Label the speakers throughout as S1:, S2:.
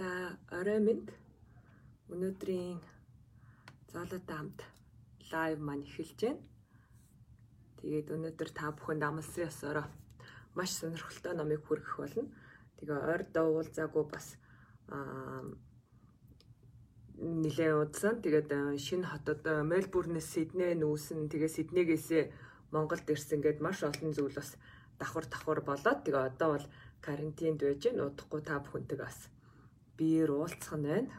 S1: За орой минь өнөөдрийн зоолотой хамт лайв маань эхэлж байна. Тэгээд өнөөдөр та бүхэнд амлсан ёсороо маш сонирхолтой номыг хүргэх болно. Тэгээ ойрдоо уулзаагүй бас нилээ удсан. Тэгээд шинэ хотод Мельбурнээс Сидней нүүсэн. Тэгээ Сиднейгээсээ Монголд ирсэн гэд маш олон зүйл бас давхар давхар болоод тэгээ одоо бол карантинд байж гэн удахгүй та бүхэнтэйг бас биеэр уулзах нь байна.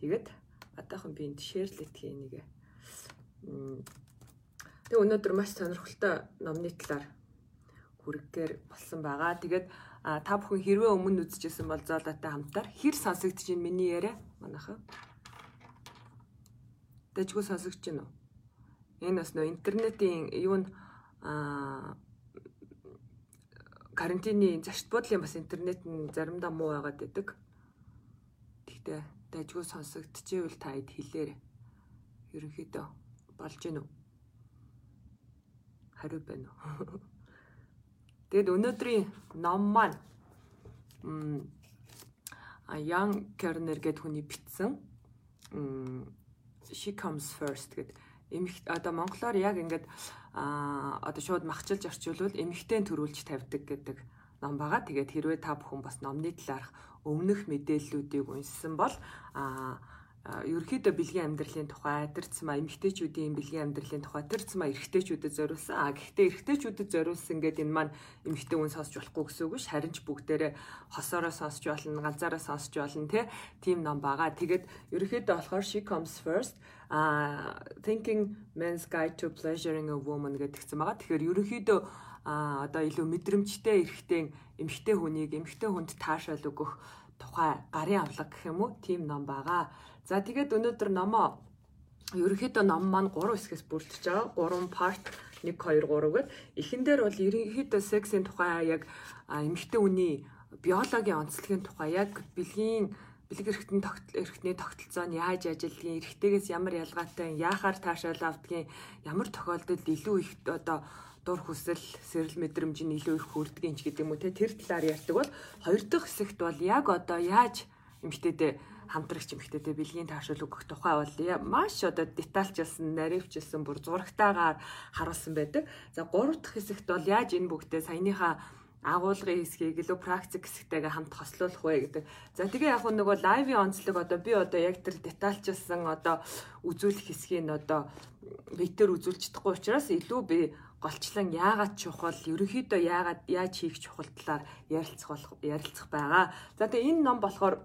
S1: Тэгээд одоохон би энд шеэрлэт хий нэгэ. Тэгээ өнөөдөр маш сонирхолтой номны талаар хүргэхээр болсон байгаа. Тэгээд та бүхэн хэрвээ өмнө үзчихсэн бол зоолоотой хамтаар хэр сонсогдож байна миний яриа манайхаа. Дэжгүй сонсогдож байна уу? Энэ бас нөө интернетийн юу н аа карантины зарчт бодлын бас интернет нь заримдаа муу байгаад байдаг. Гэхдээ дайггүй сонсогдчихвэл та хэд хэлээрэй. Ерөнхийдөө болж гэнэ үү? Хариу байна уу? Тэгэд өнөөдрийн ном маань а Young Kerner гэдэг хүний бичсэн She comes first гэдэг эмх одоо монголоор яг ингээд а одоо шууд махчилж орчуулвал эмхтэн төрүүлж тавьдаг гэдэг ном байгаа. Тэгээд хэрвээ та бүхэн бас номны талаарх өмнөх мэдээллүүдийг уншсан бол а ерөөхдөө бэлгийн амьдралын тухай тэр цэма эмэгтэйчүүдийн бэлгийн амьдралын тухай тэр цэма эрэгтэйчүүдэд зориулсан. А гэхдээ эрэгтэйчүүдэд зориулсан гэдэг энэ маань эмэгтэй хүн сонсч болохгүй гэсэн үг ш. Харин ч бүгдээрээ хосоороо сонсч болно, ганцаараа сонсч болно те. Тим ном байгаа. Тэгээд ерөөхдөө болохоор she comes first а thinking men's guide to pleasuring a woman гэдгцэн байгаа. Тэгэхээр ерөөхдөө а одоо илүү мэдрэмжтэй эрэгтэй эмэгтэй хүнийг эмэгтэй хүнд таашаал өгөх тухай гарын авлага гэх юм уу тийм ном байгаа. За тэгээд өнөөдөр номоо ерөнхийдөө ном маань 3 хэсгээс бүрдэж байгаа. 3 part 1 2 3 гэд эхэн дээр бол ерөнхийдөө сексийн тухай яг эмэгтэй хүний биологийн онцлогийн тухай яг бэлгийн бэлэг эрхтэн эрхтний тогтолцоо нь яаж ажиллагийн эрхтэйгээс ямар ялгаатай яахаар таашаал авдгийн ямар тохиолдолд илүү их одоо дур хүсэл, сэрэл мэдрэмж нь илүү их хүрдгийн ч гэдэг юм уу те тэр талаар ярьдаг бол хоёр дахь хэсэгт бол яг одоо яаж эмгтээдээ хамтрагч эмгтээдээ бэлгийн таашаал өгөх тухай бол маш одоо детальчилсан, наривчилсан, бүр зурагтаагаар харуулсан байдаг. За гурав дахь хэсэгт бол яаж энэ бүгдээ саяныхаа агуулгын хэсгийг илүү практик хэсэгтэйгээ хамт хослуулах вэ гэдэг. За тэгээ яг нөгөө лайвын онцлог одоо би одоо яг тэр детальчилсан одоо үзүүлэх хэсгийг одоо битэр үзүүлж чадахгүй учраас илүү би голчлон яагаад чухал, ерөнхийдөө яагаад яаж хийх чухал талаар ярилцах болох ярилцах байгаа. За тэгээ энэ ном болохоор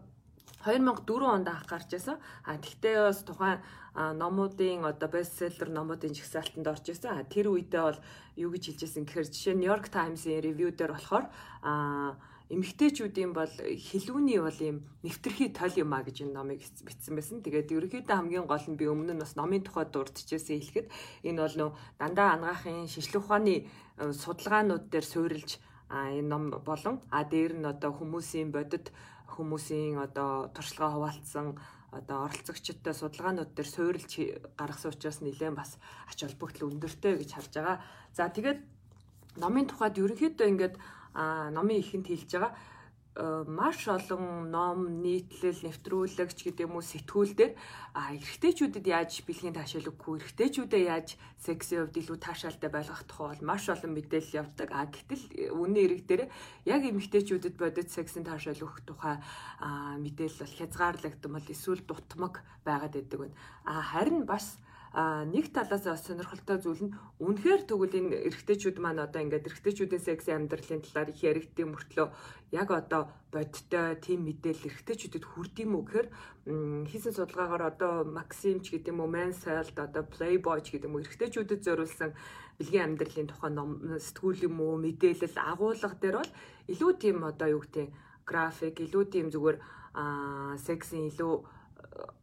S1: 2004 онд анх гарч ирсэн. А тэгтээ бас тухайн номуудын одоо бестселлер номуудын жигсаалтанд орж ирсэн. А тэр үедээ бол юу гэж хэлжсэн гэхээр жишээ нь New York Times-ийн ревю дээр болохоор а эмэгтэйчүүдийн бол хилүүний бол юм нэвтрхий тол юм а гэж энэ номыг бичсэн байсан. Тэгээд ерөнхийдөө хамгийн гол нь би өмнө нь бас номын тухай дурдчихсан хэлэхэд энэ бол нөө дандаа ангаахын шинжлэх ухааны судалгаанууд дээр суурилж энэ ном болон а дээр нь одоо хүмүүсийн бодит хүмүүсийн одоо туршлагаа хуваалцсан одоо оролцогчдтой судалгаанууд дээр суурилж гаргасан учраас нэлээд бас ач холбогдол өндөртэй гэж харж байгаа. За тэгээд номын тухайд ерөнхийдөө ингээд номын ихэнд хэлж байгаа Э, маш олон ном, нийтлэл, нэвтрүүлэгч гэдэг юм уу сэтгүүл дээр а эрэгтэйчүүдэд яаж бэлгийн таашаал өгөхгүй, эрэгтэйчүүдэд яаж сексийн хувьд илүү таашаалтай байлгах тухай бол маш олон мэдээлэл явдаг. А гэтэл үнэн эрэг дээр яг эмэгтэйчүүдэд бодит сексийн таашаал өгөх тухай мэдээлэл бол хязгаарлагдсан бол эсвэл дутмаг байгаад байдаг байна. А харин бас нэг талаас бас сонирхолтой зүйл нь үнэхээр тэгвэл энэ эрэгтэйчүүд маань одоо ингээд эрэгтэйчүүдийн секси амьдралын талаар их яригдсан мөртлөө яг одоо бодтой тийм мэдээлэл эрэгтэйчүүдэд хүрдэм үү гэхээр хийсэн судалгаагаар одоо Максим ч гэдэг юм уу Men's Health одоо Playboy ч гэдэг юм уу эрэгтэйчүүдэд зориулсан бэлгийн амьдралын тухай ном сэтгүүл юм уу мэдээлэл агуулга дээр бол илүү тийм одоо юу гэдэг график илүү тийм зүгээр сексийн илүү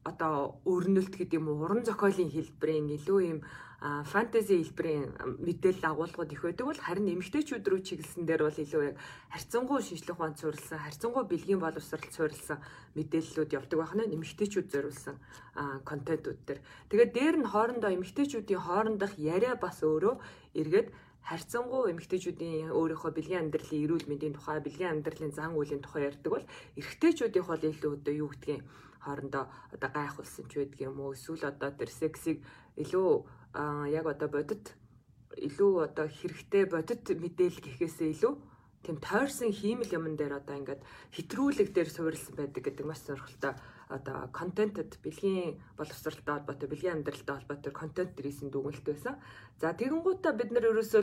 S1: одоо өрнөлт гэдэг юм уу уран зохиолын хэлбэрийн илүү юм фэнтези хэлбэрийн мэдээлэл агуулгууд их байдаг бол харин эмэгтэйчүүд рүү чиглэсэн дээр бол илүү яг харьцангуй шинжлэх ухаанд суурилсан харьцангуй бэлгийн боловсролд суурилсан мэдээллүүд явдаг байна эмэгтэйчүүд зориулсан контентууд дээр. Тэгээд дээр нь хоорондоо эмэгтэйчүүдийн хоорондох яриа бас өөрөө эргээд харьцангуй эмэгтэйчүүдийн өөрийнхөө бэлгийн амьдралын эрүүл мэндийн тухай, бэлгийн амьдралын зан үйлийн тухай ярьдаг бол эрэгтэйчүүдийн хол илүү одоо юу гэдгийг хоорондоо одоо гайхуулсан ч байдаг юм уу эсвэл одоо тэр сексийг илүү яг одоо бодит илүү одоо хэрэгтэй бодит мэдээлэл гэхээсээ илүү тийм тойрсон хиймэл юмн дээр одоо ингээд хэтрүүлэг дээр суурилсан байдаг гэдэг маш сонирхолтой одоо контентэд бэлгийн боловсралтай холбоотой бэлгийн амьдралтай холбоотой контент дээрсэн дүгнэлт байсан. За тэгэнгუутаа бид нар ерөөсөө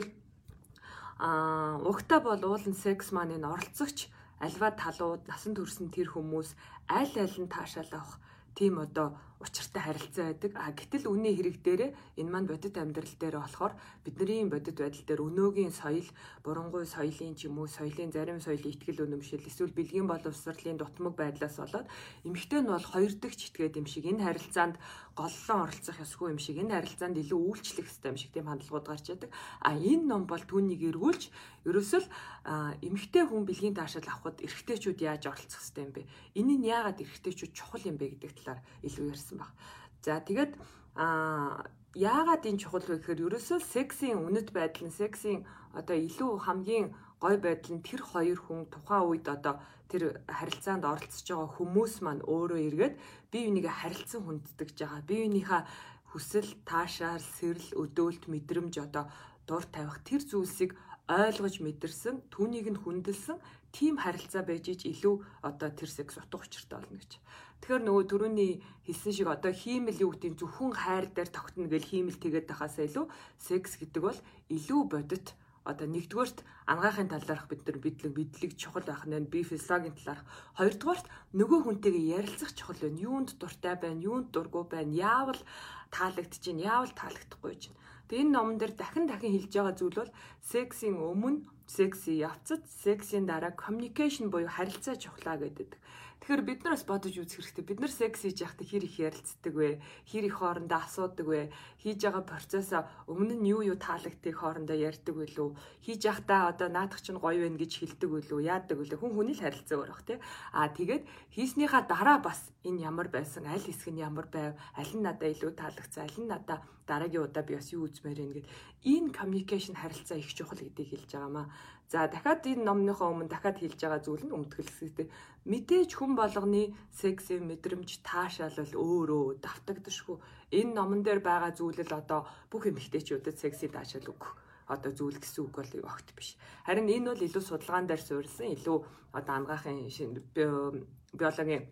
S1: а угтаа бол уулын секс маань энэ оролцогч альва талууд насан турсан тэр хүмүүс аль аль нь таашаал авах тийм одоо учиртай харилцаа байдаг. А гэтэл үнийн хэрэг дээрээ энэ маань бодит амьдрал дээр болохоор бидний бодит байдал дээр өнөөгийн соёл, бурангуй соёлын ч юм уу, соёлын зарим соёлын ихтгэл үнэмшил эсвэл бэлгийн боловсролын дутмаг байдлаас болоод эмэгтэй нь бол хоёр дахь читгээд юм шиг энэ харилцаанд голлон оролцох ёсгүй юм шиг энэ харилцаанд илүү үйлчлэх хэрэгтэй юм шиг тийм хандлагууд гарч яадаг. А энэ ном бол түүнийг эргүүлж ерөөсөл эмэгтэй хүн бэлгийн таашаал авахд эрэгтэйчүүд яаж оролцох хэрэгтэй юм бэ? Нь яагаад эрэгтэйчүүд чухал юм бэ гэдэг талаар илүү ярьсан баг. За тэгээд а яагаад энэ чухал вэ гэхээр ерөөсөө сексийн үнэт байдал нь сексийн одоо илүү хамгийн гой байдал нь тэр хоёр хүн тухайн үед одоо тэр харилцаанд оролцож байгаа хүмүүс маань өөрөө эргээд бие бинийгээ харилцан хүндэтгэж байгаа. Бие биенийхээ хүсэл, таашаал, сэрэл, өдөөлт, мэдрэмж одоо дур тавих тэр зүйлсийг ойлгож мэдэрсэн, түүнийг нь хүндэлсэн тийм харилцаа байж ич илүү одоо тэр секс утга учиртай болно гэж. Тэгэхээр нөгөө түрүүний хэлсэн шиг одоо хиймэл юу гэдэг зөвхөн хайр дээр тогтно гэж хиймэл тэгээд байхаасаа илүү секс гэдэг бол илүү бодит одоо нэгдүгээрт ангаахын талаарх бид нар бидлэг бидлэг чухал байх нь би физиологийн талаарх. Хоёрдугаарт нөгөө хүнтэйгээ ярилцах чухал байна. Юунд дуртай байна юунд дургүй байна? Яавал таалагдж чинь яавал таалагдахгүй чинь Тэгээ энэ номон дээр дахин дахин хэлж байгаа зүйл бол сексийн өмнө секси явцад сексийн дараа communication буюу харилцаа чухлаа гэдэг. Тэгэхээр бид нар бас бодож үзэх хэрэгтэй. Бид нар секс хийж байхдаа хэр их ярилцдаг вэ? Хэр их хоорондоо асуудаг вэ? Хийж байгаа процессоо өмнө нь юу юу таалагдтыг хоорондоо ярьдаг вэ лүү? Хийж байхдаа одоо наадах чинь гоё байна гэж хэлдэг вэ лүү? Яадаг вэ? Хүн хүний л харилцаа өөр бах тий. Аа тэгээд хийснийхаа дараа бас энэ ямар байсан? Аль хэсэг нь ямар байв? Аль нь надад илүү таалагдсан? Аль нь надад дараагийн удаа би бас юу үзмээр юм гээд энэ communication харилцаа их чухал гэдгийг хэлж байгаамаа. За дахиад энэ номныхоо өмнө дахиад хэлж байгаа зүйл нь өмтгөлсөйтэй. Мэдээж хүн болгоны секс мэдрэмж таашаалал өөрөө давтагдшгүй. Энэ номон дээр байгаа зүйл л одоо бүх эмэгтэйчүүдэд секси таашаал өгөх одоо зүйл гэсэн үг бол огт биш. Харин энэ бол илүү судалгаан дээр суурилсан, илүү одоо ангаахын биологийн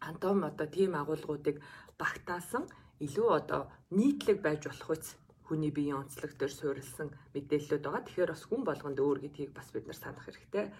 S1: антом одоо тийм агуулгуудыг багтаасан илүү одоо нийтлэг байж болох үс хүний биеийн онцлог дээр суурилсан мэдээлэлүүд байгаа. Тэгэхээр бас хүн болгонд өөр гэдгийг бас бид нар санах хэрэгтэй.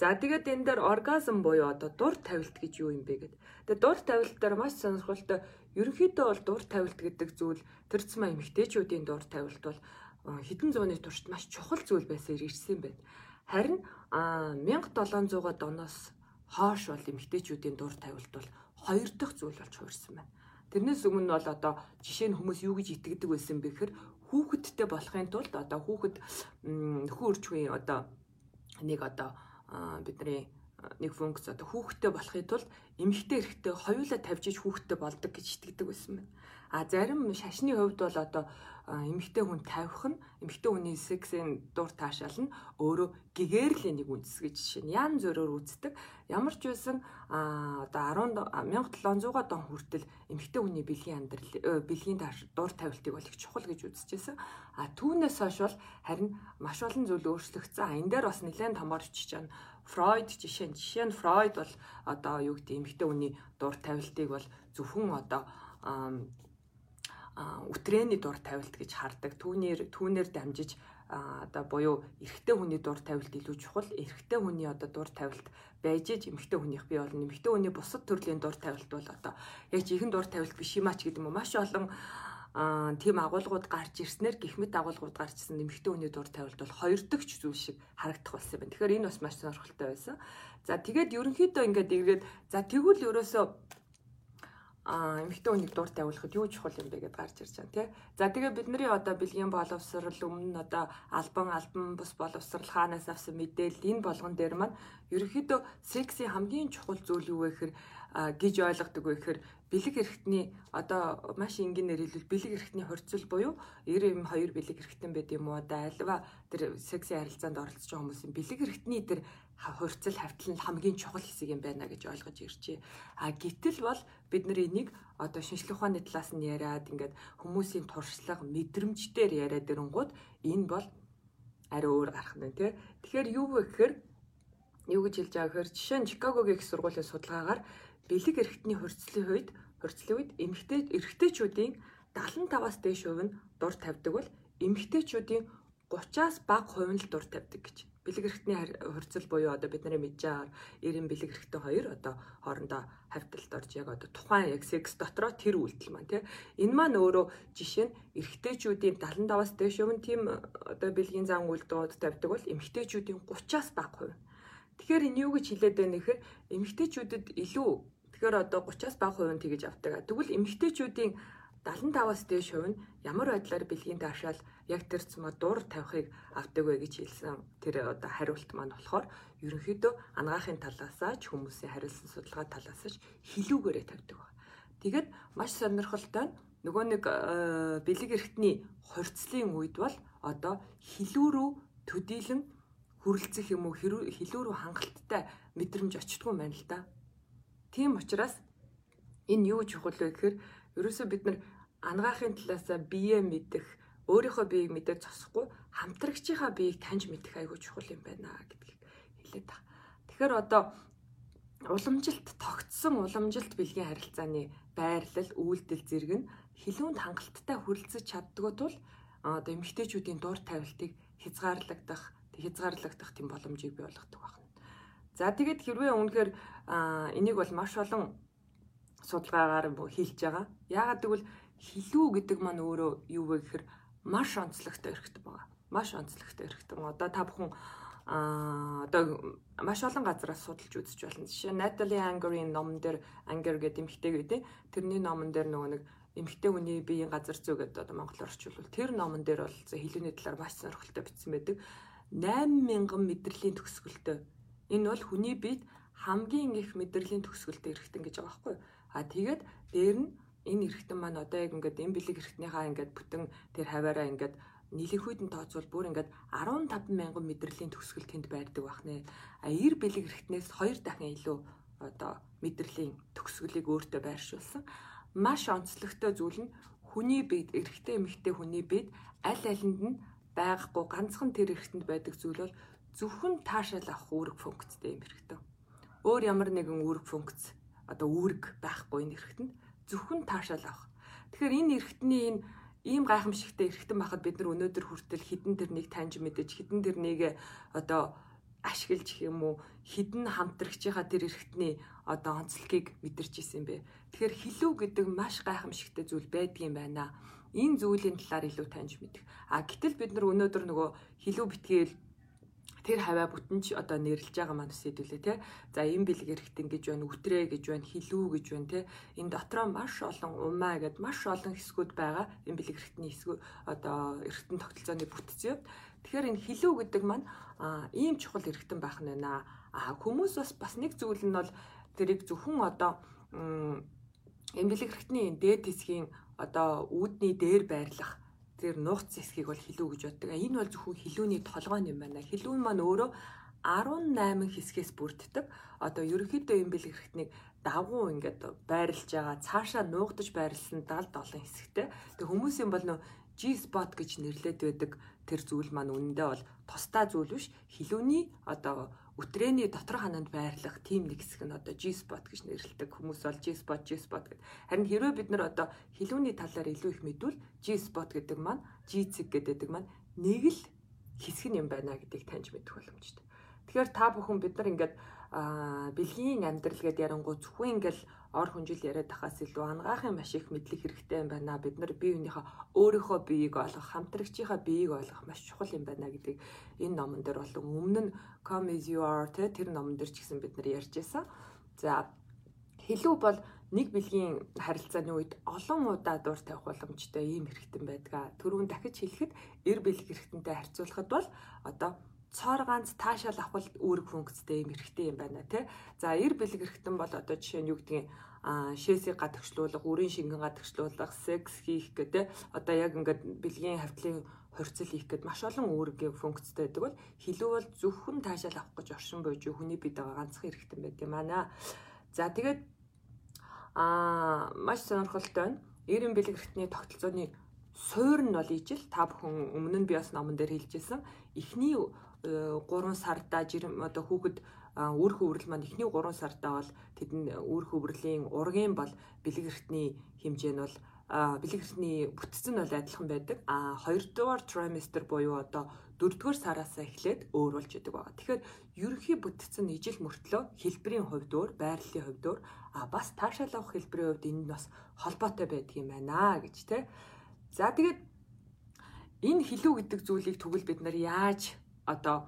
S1: За тэгээд энэ дээр оргазм буюу одоо дур тавилт гэж юу юм бэ гэдэг. Тэгээд дур тавилт дээр маш сонирхолтой ерөнхийдөө бол дур тавилт гэдэг зүйл тэр цэма эмэгтэйчүүдийн дур тавилт бол хэдэн зууны туршид маш чухал зүйл байсан ирсэн байна. Харин 1700-аад оноос хойш бол эмэгтэйчүүдийн дур тавилт бол хоёр дахь зүйл болж хуурсан байна. Тэрнээс өмнө бол одоо жишээ нь хүмүүс юу гэж итгэдэг байсан бэ гэхээр хүүхэдтэй болохын тулд одоо хүүхэд нөхөн үржихийн одоо нэг одоо бидний нэг функц одоо хүүхэдтэй болохын тулд эмэгтэй эрэгтэй хоёулаа тавьж иж хүүхэдтэй болдог гэж итгэдэг байсан байна. А зарим шашны хувьд бол одоо эмэгтэй хүн тавих нь эмэгтэй хүний сексийн дур таашаал нь өөрөө гэгэрлийн нэг үндэс гэж жишээ нь ян зөрөөр үздэг. Ямар ч байсан одоо 1700-аад он хүртэл эмэгтэй хүний бэлгийн амьдрал бэлгийн дур тавилтыг бол их чухал гэж үзчихсэн. А түүнээс хойш бол харин маш олон зүйл өөрчлөгдсөн. Энэ дээр бас нэлээд томор очиж чана. Фройд жишээ нь жишээ нь Фройд бол одоо юу гэдэг эмэгтэй хүний дур тавилтыг бол зөвхөн одоо үтрэний дур тавилт гэж хардаг. Түүнээр түүнээр дамжиж одоо буюу эрэгтэй хүний дур тавилт илүү чухал. Эрэгтэй хүний одоо дур тавилт байж иж эмэгтэй хүнийх бий болно. Эмэгтэй хүний бусад төрлийн дур тавилт бол одоо яг жихэн дур тавилт биш юм ач гэдэг юм уу маш олон аа тийм агуулгууд гарч ирснээр гихмит агуулгууд гарч ирсэн эмэгтэй хүний дур тавилт бол хоёр дахь зүйл шиг харагдах болсон байна. Тэгэхээр энэ бас маш сонирхолтой байсан. За тэгээд ерөнхийдөө ингээд эргээд за тэгвэл ерөөсөө а эмэгтэй хүнийг дур тавиулахад юу чухал юм бэ гэдээ гарч ирж байна тий. За тэгээ бидний одоо бэлгийн боловсрал өмнө одоо албан албан бус боловсрал хаанаас авсан мэдээлэл энэ болгон дээр маань ерөөхдөө секси хамгийн чухал зүйл юу вэ гэхээр гэж ойлгодог вэ гэхээр бэлэг эрхтний одоо маш энгийнээр хэлбэл бэлэг эрхтний хурцл буюу 92 бэлэг эрхтэн байд юм уу да альва тэр секси харилцаанд оролцож байгаа хүмүүсийн бэлэг эрхтний тэр хурцл хавтал нь хамгийн чухал хэсэг юм байна гэж ойлгож ирчээ. А гítэл бол бид нар энийг одоо шинжлэх ухааны талаас нь яриад ингээд хүмүүсийн туршлага мэдрэмжээр яриад ирэнгууд энэ бол арай өөр гарах нь тий. Тэгэхээр юу вэ гэхээр юу гэж хэлж байгаа гэхээр жишээ нь Чикагогийн их сургуулийн судалгаагаар бэлэг эрхтний хурцлын үед хурцлын үед эмэгтэй эрэгтэйчүүдийн 75-аас дээш хувь нь дур тавьдаг бол эмэгтэйчүүдийн 30-аас бага хувь нь л дур тавьдаг гэж бэлэг эрхтний хурцл буюу одоо бид мэдж байгаа 90 бэлэг эрхтэн хоёр одоо хоорондоо хавталд орж яг одоо тухайн яг секс дотроо тэр үйлдэл маань тий энэ маань өөрөө жишээ нь эрэгтэйчүүдийн 75-аас дээш өмнө тийм одоо бэлгийн зан үйлдэлүүд тавьдаг бол эмэгтэйчүүдийн 30-аас бага хувь. Тэгэхээр энэ юу гэж хэлээд байна гэхээр эмэгтэйчүүдэд илүү тэгэхээр одоо 30-аас бага хувь нь тэгэж авдаг. Тэгвэл эмэгтэйчүүдийн 75-аас дээш хувь нь ямар байдлаар бэлгийн таашаал яг тэр цэма дур тавихыг авдаг вэ гэж хэлсэн тэр одоо хариулт маань болохоор ерөнхийдөө ангаахын талаасаа ч хүмүүсийн хариулсан судалгаа талаасаа ч хилүүгээрээ тавьдаг ба. Тэгээд маш сонирхолтой нь нөгөө нэг э, бэлэг эрхтний хорцлын үед бол одоо хилүү рүү төдийлөн хүрлцэх юм уу хилүү рүү хангалттай мэдрэмж очтгүй юм байна л да. Тийм учраас энэ юу чухал вэ гэхээр ерөөсөө бид нар ангаахын талаасаа бие мэдэх, өөрийнхөө биеийг мэдээ зогсохгүй хамтрагчийнхаа биеийг таньж мэдэх айгүй чухал юм байна гэдгийг хэлээд байгаа. Тэгэхээр одоо уламжилт тогтсон уламжилт бэлгийн харилцааны байрлал, үйлдэл зэрэг нь хилүүнд хангалттай хүрэлцэж чаддгүй тул одоо эмэгтэйчүүдийн дур тавилтыг хязгаарлагдах, хязгаарлагдах тийм боломжийг бий болгодог байна. За тэгээд хэрвээ үнэхээр энийг бол маш олон судалгаагаар хийлж байгаа. Яагаад гэвэл хилүү гэдэг маань өөрөө юу вэ гэхээр маш онцлогтой эрхтэн байгаа. Маш онцлогтой эрхтэн. Одоо та бүхэн а одоо маш олон газараас судалж үзэж болно. Жишээ Natalie Anger-ийн номон дээр Anger гэдэг эмэгтэй гэдэг. Тэрний номон дээр нөгөө нэг эмэгтэй хүний биеийн газар зүй гэдэг одоо монголоор орчуулвал тэр номон дээр бол хилүүний талаар маш сонирхолтой бичсэн байдаг. 8000 мэдрэлийн төгсгөлтэй. Энэ бол хүний биед хамгийн их мэдрэлийн төгсгөлтэй эрхтэн гэж байгаа байхгүй. А тэгээд дээр нь энэ эргэтэн маань одоо яг ингээд энэ бэлэг эргэтнийхаа ингээд бүтэн тэр хаваараа ингээд нийлэнхүйд нь тооцвол бүр ингээд 15 мянган мэдрэлийн төгсгөл тэнд байрдаг байна. А 90 бэлэг эргэтнээс 2 дахин илүү одоо мэдрэлийн төгсгөлийг өөртөө байршуулсан. Маш онцлогтой зүйл нь хүний биед эрэгтэй эмэгтэй хүний биед аль алинд нь байхгүй ганцхан тэр эргэтэнд байдаг зүйл бол зөвхөн таашаал авах үүрэг функцтэй юм хэрэгтэй. Өөр ямар нэгэн үүрэг функц одоо үүрэг байхгүй энэ эргэтэнд зөвхөн таашаал авах. Тэгэхээр энэ эргэтний энэ ийм гайхамшигтай эргэтэн байхад бид нар өнөөдөр хүртэл хідэн тэрнийг таньж мэдэж хідэн тэрнийг одоо ашиглаж гэх юм уу хідэн хамтрагчийнхаа тэр эргэтний одоо онцлогийг мэдэрч исэн юм бэ. Тэгэхээр хилүү гэдэг маш гайхамшигтай зүйл байдгийн байна. Энэ зүйлийн талаар илүү таньж мэдэх. А гэтэл бид нар өнөөдөр нөгөө хилүү битгээл тэр хаваа бүтэн ч одоо нэрлж байгаа маань сэдвүлээ те. За энэ бэлэг эрэхтэн гэж байна, үтрээ гэж байна, хилүү гэж байна те. Энэ дотроо маш олон умаа гэд маш олон хэсгүүд байгаа. Энэ бэлэг эрэхтний хэсгүүд одоо эрэхтэн тогтолцооны бүтцийн хувьд. Тэгэхээр энэ хилүү гэдэг маань ийм чухал эрэхтэн байх нь байна. А хүмүүс бас бас нэг зүйл нь бол тэрийг зөвхөн одоо энэ бэлэг эрэхтний дээд хэсгийн одоо үүдний дээр байрлах тэр нууц зэсгийг бол хилүү гэж боддог. Энэ бол зөвхөн хилүүний толгой юм байна. Хилүүн маань өөрөө 18 хэсгээс бүрддэг. Одоо ерөнхийдөө юм бэлэг хэрэгтнийг давгуу ингээд байрлаж байгаа цаашаа нуугдаж байрлсан 77 хэсэгтэй. Тэг хүмүүсийн бол нөө G-spot гэж нэрлээд байдаг тэр зүйл маань үнэндээ бол тусдаа зүйл биш. Хилүүний одоо өтрээний дотор хананд байрлах тийм нэг хэсэг нь одоо G-spot гэж нэрлэдэг. Хүмүүс бол G-spot, G-spot гэдэг. Харин хэрвээ бид нар одоо хилүүний талаар илүү их мэдвэл G-spot гэдэг маань G-цэг гэдэг маань нэг л хэсэг юм байна гэдгийг таньж мэдэх боломжтой. Тэгэхээр та бүхэн бид нар ингээд бэлгийн амьдрал гэдээ ярангуй зөвхөн ингээл ор хүнжил яриад тахаас илүү ангаахын маш их мэдлэг хэрэгтэй юм байна. Бид нар бие биенийхээ өөрийнхөө биеийг олох, хамтрагчийнхаа биеийг олох маш чухал юм байна гэдгийг энэ номон дээр болон өмнө нь Come as you are тэ тэр номон дээр ч гэсэн бид нар ярьж байсан. За хэлүү бол нэг бэлгийн харилцааны үед олон удаа дур тавих боломжтой ийм хэрэгтэн байдаг. Төрүүн дахиж хэлэхэд эр бэлэг хэрэгтэнтэй харьцуулахад бол одоо цоор ганц таашаал авах үүрэг функцтэй юм хэрэгтэй юм байна тий. За эр бэлэг эрхтэн бол одоо жишээ нь юу гэдгийг а шээсийг гадагшлуулах, үрийн шингэн гадагшлуулах, секс хийх гэдэг одоо яг ингээд бэлгийн хавтлын хорцол хийх гэд маш олон үүргийн функцтэй байдаг бол хилүү бол зөвхөн таашаал авах гэж оршин бууж хүний бид байгаа ганцхан хэрэгтэй байт юм аа. За тэгээд аа маш сонирхолтой байна. Эрен бэлэг эрхтний тогтолцооны суур нь бол ижил та бүхэн өмнө нь би бас номон дээр хэлжсэн. Эхний 3 сардаа жирэм одоо хүүхэд үр хөврөл маань эхний 3 сартаа бол тэдэн үр хөврөлийн ургийн бол бэлэг эртний хэмжээ нь бол бэлэг эртний бүтцэн бол адилхан байдаг. А хоёрдугаар trimester буюу одоо дөрөвдүгээр сараас эхлээд өөр болж идэг байгаа. Тэгэхээр ерөнхий бүтцэн ижил мөртлөө хэлбэрийн хувьд өөр, байрлалын хувьд өөр, а бас таашаал авах хэлбэрийн хувьд энэ нь бас холбоотой байдаг юм байна гэж тэ. За тэгээд энэ хилүү гэдэг зүйлийг тэгвэл бид нар яаж одоо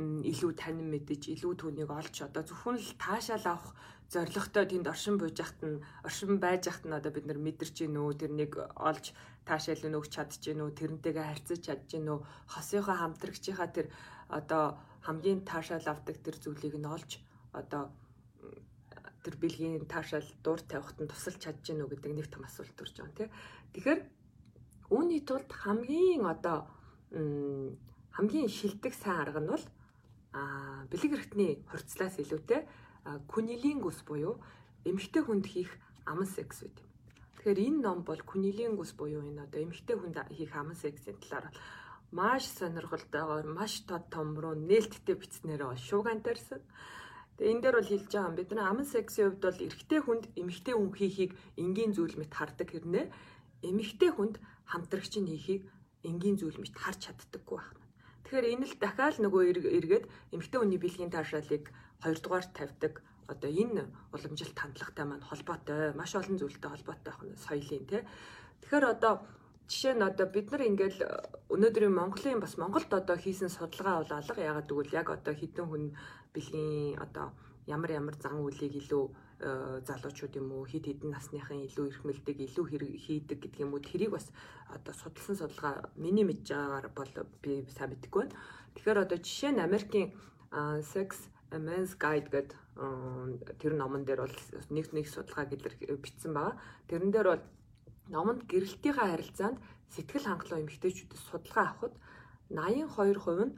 S1: илүү танин мэдэж илүү түүнийг олж одоо зөвхөн л таашаал авах зоригтой тэнд оршин бууж яхад нь оршин байж яхад нь одоо бид нар мэдэрч гин үү тэрнийг олж таашаал нь өгч чадж гин үү тэрнтэйгээ харьцаж чадж гин үү хосынхоо хамтрагчийнхаа тэр одоо хамгийн таашаал авдаг тэр зүйлийг нь олж одоо тэр бэлгийн таашаал дуур тавихад нь тусалж чадж гин үү гэдэг нэг том асуулт төрж байгаа юм тий. Тэгэхээр үүний тулд хамгийн одоо хамгийн шилдэг сайн арга нь бол а бэлэг эрхтний хурцлаас илүүтэй кунилингус буюу эмэгтэй хүнд хийх аман секс үү. Тэгэхээр энэ ном бол кунилингус буюу энэ одоо эмэгтэй хүнд хийх аман сексийн талаар маш сонирхолтойгоор маш тод том руу нээлттэй бичснээр шуугантарсан. Тэгээ энэ дээр бол хэлж байгаа юм бид нар аман сексийн хувьд бол эрэгтэй хүнд эмэгтэй хүн хийхийг энгийн зүйл мэт хардаг хэрнээ эмэгтэй хүнд хамтрагч нь хийхийг энгийн зүйл мэт харж чаддаггүй байна. Тэгэхээр энэ л дахиад нөгөө эргээд эмэгтэй хүний бэлгийн таашаалыг хоёрдугаар тавьдаг одоо энэ уламжилт хандлагатай маань холбоотой маш олон зүйлтэй холбоотой байх нь соёлын тий. Тэгэхээр одоо жишээ нь одоо бид нар ингээл өнөөдрийн Монголын бас Монголд одоо хийсэн судалгаа бол алга ягаад гэвэл яг одоо хідэн хүн бэлгийн одоо ямар ямар зан үйлийг илүү Э, залуучууд юм уу хид хідэн насныхын илүү их мэлдэг илүү хийдэг гэдэг юм уу тэрийг бас одоо судалсан судалгаа миний мэдж байгаагаар бол би сайн мэдэхгүй байна. Тэгэхээр одоо жишээ нь Америкийн Sex a Man's Guide гэдэг тэр номон дээр бол нэг нэг судалгаа гэлэр бичсэн байгаа. Тэрэн дээр бол номонд гэрэлтийнхаа харилцаанд сэтгэл хангалуун эмэгтэйчүүдээс судалгаа авахад 82% нь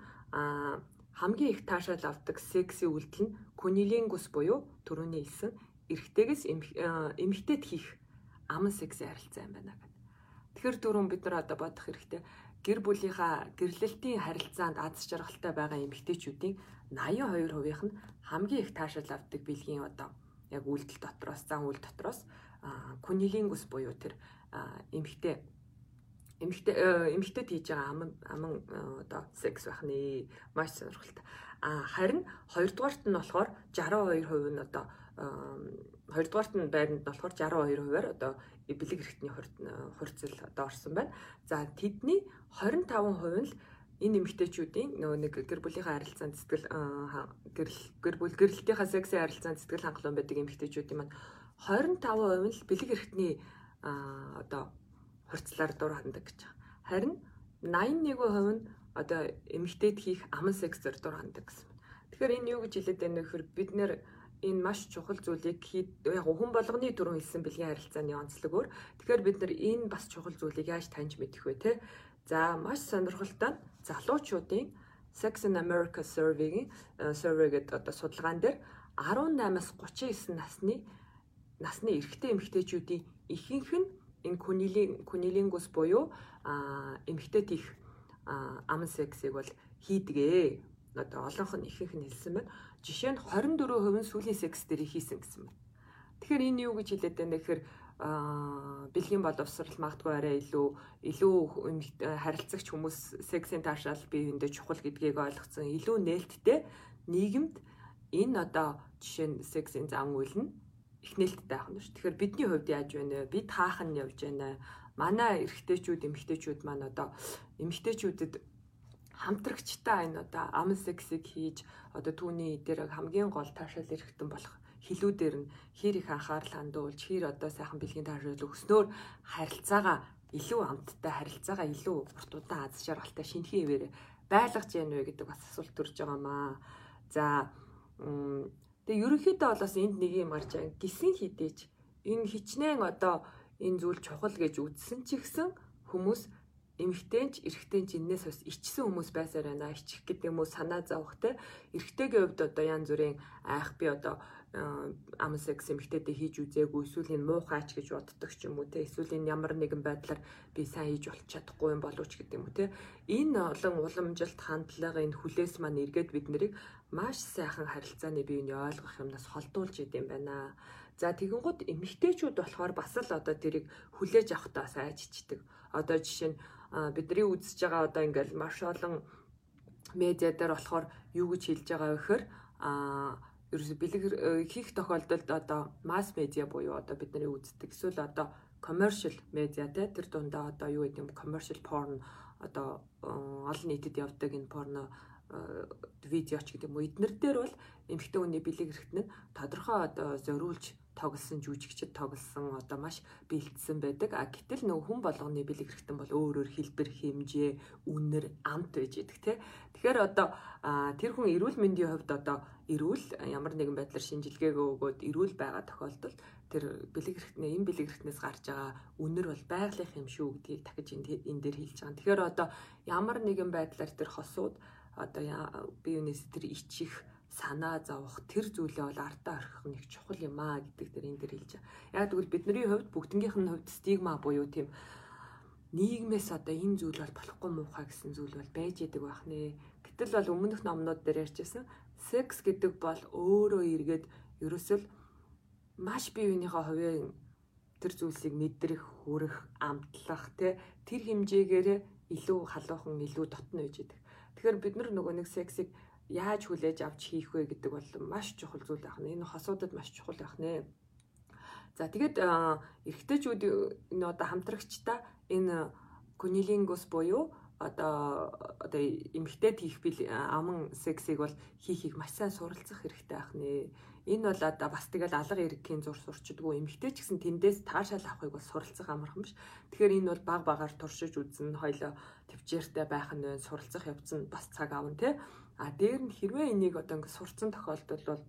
S1: хамгийн их таашаал авдаг секси үйлдэл нь кунилингус буюу төрөний хэлсэн эрэгтэйгээс эмэгтэйд хийх аман секс харилцаа юм байна гэдэг. Тэгэхээр дөрөв бид нар одоо бодох хэрэгтэй гэр бүлийнхаа гэрлэлтийн харилцаанд аз жаргалтай байгаа эмэгтэйчүүдийн 82%-ийнх нь хамгийн их таашаал авдаг бэлгийн одоо яг үйлдэл дотроос зан үйл дотроос кунилингус буюу тэр эмэгтэй эмэгтэй эмэгтэйд хийж байгаа аман аман одоо секс байх нэ маш сонирхолтой. А харин хоёрдугаарт нь болохоор 62% нь одоо хоёрдугаарт нь байранд болохоор 62%-аар одоо бэлэг хэрэгтний хурцл одоо орсон байна. За тэдний 25% нь л энэ эмэгтэйчүүдийн нөгөө нэг гэр бүлийнхаа харилцаанд сэтгэл гэр бүл гэрэлтийнхаа сексийн харилцаанд сэтгэл хангалуун байдаг эмэгтэйчүүдийн маань 25% нь л бэлэг хэрэгтний одоо хурцлаар дур хандаг гэж байна. Харин 81% нь одоо эмэгтэйд хийх аман сексээр дур хандаг гэсэн. Тэгэхээр энэ юу гэж хэлээд байна вэ гэхээр бид нэр энэ маш чухал зүйлийг яг хүн болгоны дөрөв хэлсэн бэлгийн харилцааны онцлогоор тэгэхээр бид нар энэ бас чухал зүйлийг яаж таньж мэдэх вэ те за маш сонирхолтой залуучуудын Sex in America survey-гийн э, survey гэдэг одоо судалгаан дээр 18-аас 39 насны насны эрэгтэй эмэгтэйчүүдийн ихэнх нь энэ кунилийн кунилингус буюу эмэгтэйт их аман сексийг бол хийдгээ одоо олонх нь ихэнх нь хэлсэн байна. Жишээ нь 24% нь сүүлийн секс дээр хийсэн гэсэн байна. Тэгэхээр энэ юу гэж хэлээд байна гэхээр бэлгийн боловсрал магадгүй арай илүү илүү харилцагч хүмүүс сексийн таашаал биеиндээ чухал гэдгийг ойлгоцсон илүү нээлттэй нийгэмд энэ одоо жишээ нь сексийн зан үйл нь их нээлттэй байх нь шүү. Тэгэхээр бидний хувьд яаж байна вэ? Бид хаах нь явж байна. Манай эрэгтэйчүүд, эмэгтэйчүүд маань одоо эмэгтэйчүүдэд хамтрагчтай энэ одоо аман сексийг хийж одоо түүний дээр хамгийн гол таашаал эрэхтэн болох хилүүдээр нь хэр их анхаарал хандуулж хэр одоо сайхан бэлгийн таашаал өгснөөр харилцаагаа илүү амттай харилцаагаа илүү урт удаан аз жаргалтай шинэхэн ивээр байлгаж яана вэ гэдэг бас асуулт төрж байгаа маа. За тэгээ ерөнхийдөө бол бас энд нэг юм гарч байгаа. Гисэн хідээч энэ хичнээн одоо энэ зүйл чухал гэж үзсэн ч ихсэн хүмүүс эмэгтэйч эрэгтэйч энэс бас ичсэн хүмүүс байсаар байна. Ичих гэдэг юм уу санаа зовх те. Эрэгтэйгийн хувьд одоо янз бүрийн айх би одоо ам секс эмэгтэйдээ хийж үзээгүй эсвэл энэ муухайч гэж боддог ч юм уу те. Эсвэл энэ ямар нэгэн байдлаар би сайн хийж болж чадахгүй юм болооч гэдэг юм уу те. Энэ олон уламжилт хандлага энэ хүлээс маань эргээд бид нарыг маш сайхан харилцааны биений ойлгох юмнаас холдуулж идэм байна. За тэгэнгუთ эмэгтэйчүүд болохоор бас л одоо тэрийг хүлээж авахтаа сайжчдаг. Одоо жишээ нь бидний үзэж байгаа одоо ингээл маш олон медиа дээр болохоор юу гэж хэлж байгаа вэ гэхээр а ерөөсө бэлэг э, хийх тохиолдолд одоо масс медиа буюу одоо бидний үздэг эсвэл одоо commercial media те тэр дундаа одоо юу гэдэг юм commercial porn одоо э, олон нийтэд явдаг энэ порно э, видеоч гэдэг юм. Уу эднэр дээр бол эмэгтэй хүний бэлэг хэрэгт нь тодорхой одоо зориулж тоглосон жүжигчд тоглосон одоо маш бэлдсэн байдаг. А гэтэл нөгөө хүн болгоны бэлэг хэрэгтэн бол өөр өөр хэлбэр хэмжээ, үнэр, амт байж идэг тий. Тэгэхээр одоо тэр хүн эрүүл мэндийн хувьд одоо эрүүл ямар нэгэн байдлаар шинжилгээгөө өгөөд эрүүл байгаа тохиолдолд тэр бэлэг хэрэгтнээ энэ бэлэг хэрэгтнээс гарч байгаа үнэр бол байгалих юм шүү гэдгийг дахиж энэ дээр хэлж байгаа. Тэгэхээр одоо ямар нэгэн байдлаар тэр хосууд одоо биенээс тэр ичих санаа зовох тэр зүйлээ бол артаа орхих нэг чухал юм аа гэдэг дээр энэ дэр хэлж байгаа. Яг тэгвэл бидний хувьд бүгднийх нь хувьд стигма буюу тийм нийгмээс одоо энэ зүйл бол болохгүй муухай гэсэн зүйл бол байж идэг байх нэ. Гэтэл бол өмнөх номнууд дээр ярьжсэн секс гэдэг бол өөрөө эргээд ерөөсөл маш бие биенийхээ хувийн тэр зүйлсийг мэдрэх, хүрэх, амтлах тэ тэр хэмжээгээр илүү халуухан, илүү дотно байж идэг. Тэгэхээр бид нар нөгөө нэг сексийг яаж хүлээж авч хийх вэ гэдэг бол маш чухал зүйл байх нэ. Энэ хосуудад маш чухал байх нэ. За тэгээд эрэгтэйчүүд энэ одоо хамтрагчтай энэ кунилингус буюу одоо одоо эмэгтэйд хийх аман сексийг бол хийхийг маш сайн суралцах хэрэгтэй байх нэ. Энэ бол одоо бас тэгэл алга эргийн зур сурчдгүй эмэгтэй ч гэсэн тэндээс таашаал авахыг бол суралцах амархан биш. Тэгэхээр энэ бол баг багаар туршиж үзэн хоёлоо төвчээртэй байх нь суралцах явц нь бас цаг авна тий. А дээр нь хэрвээ энийг одоо ингэ сурцсан тохиолдолд бол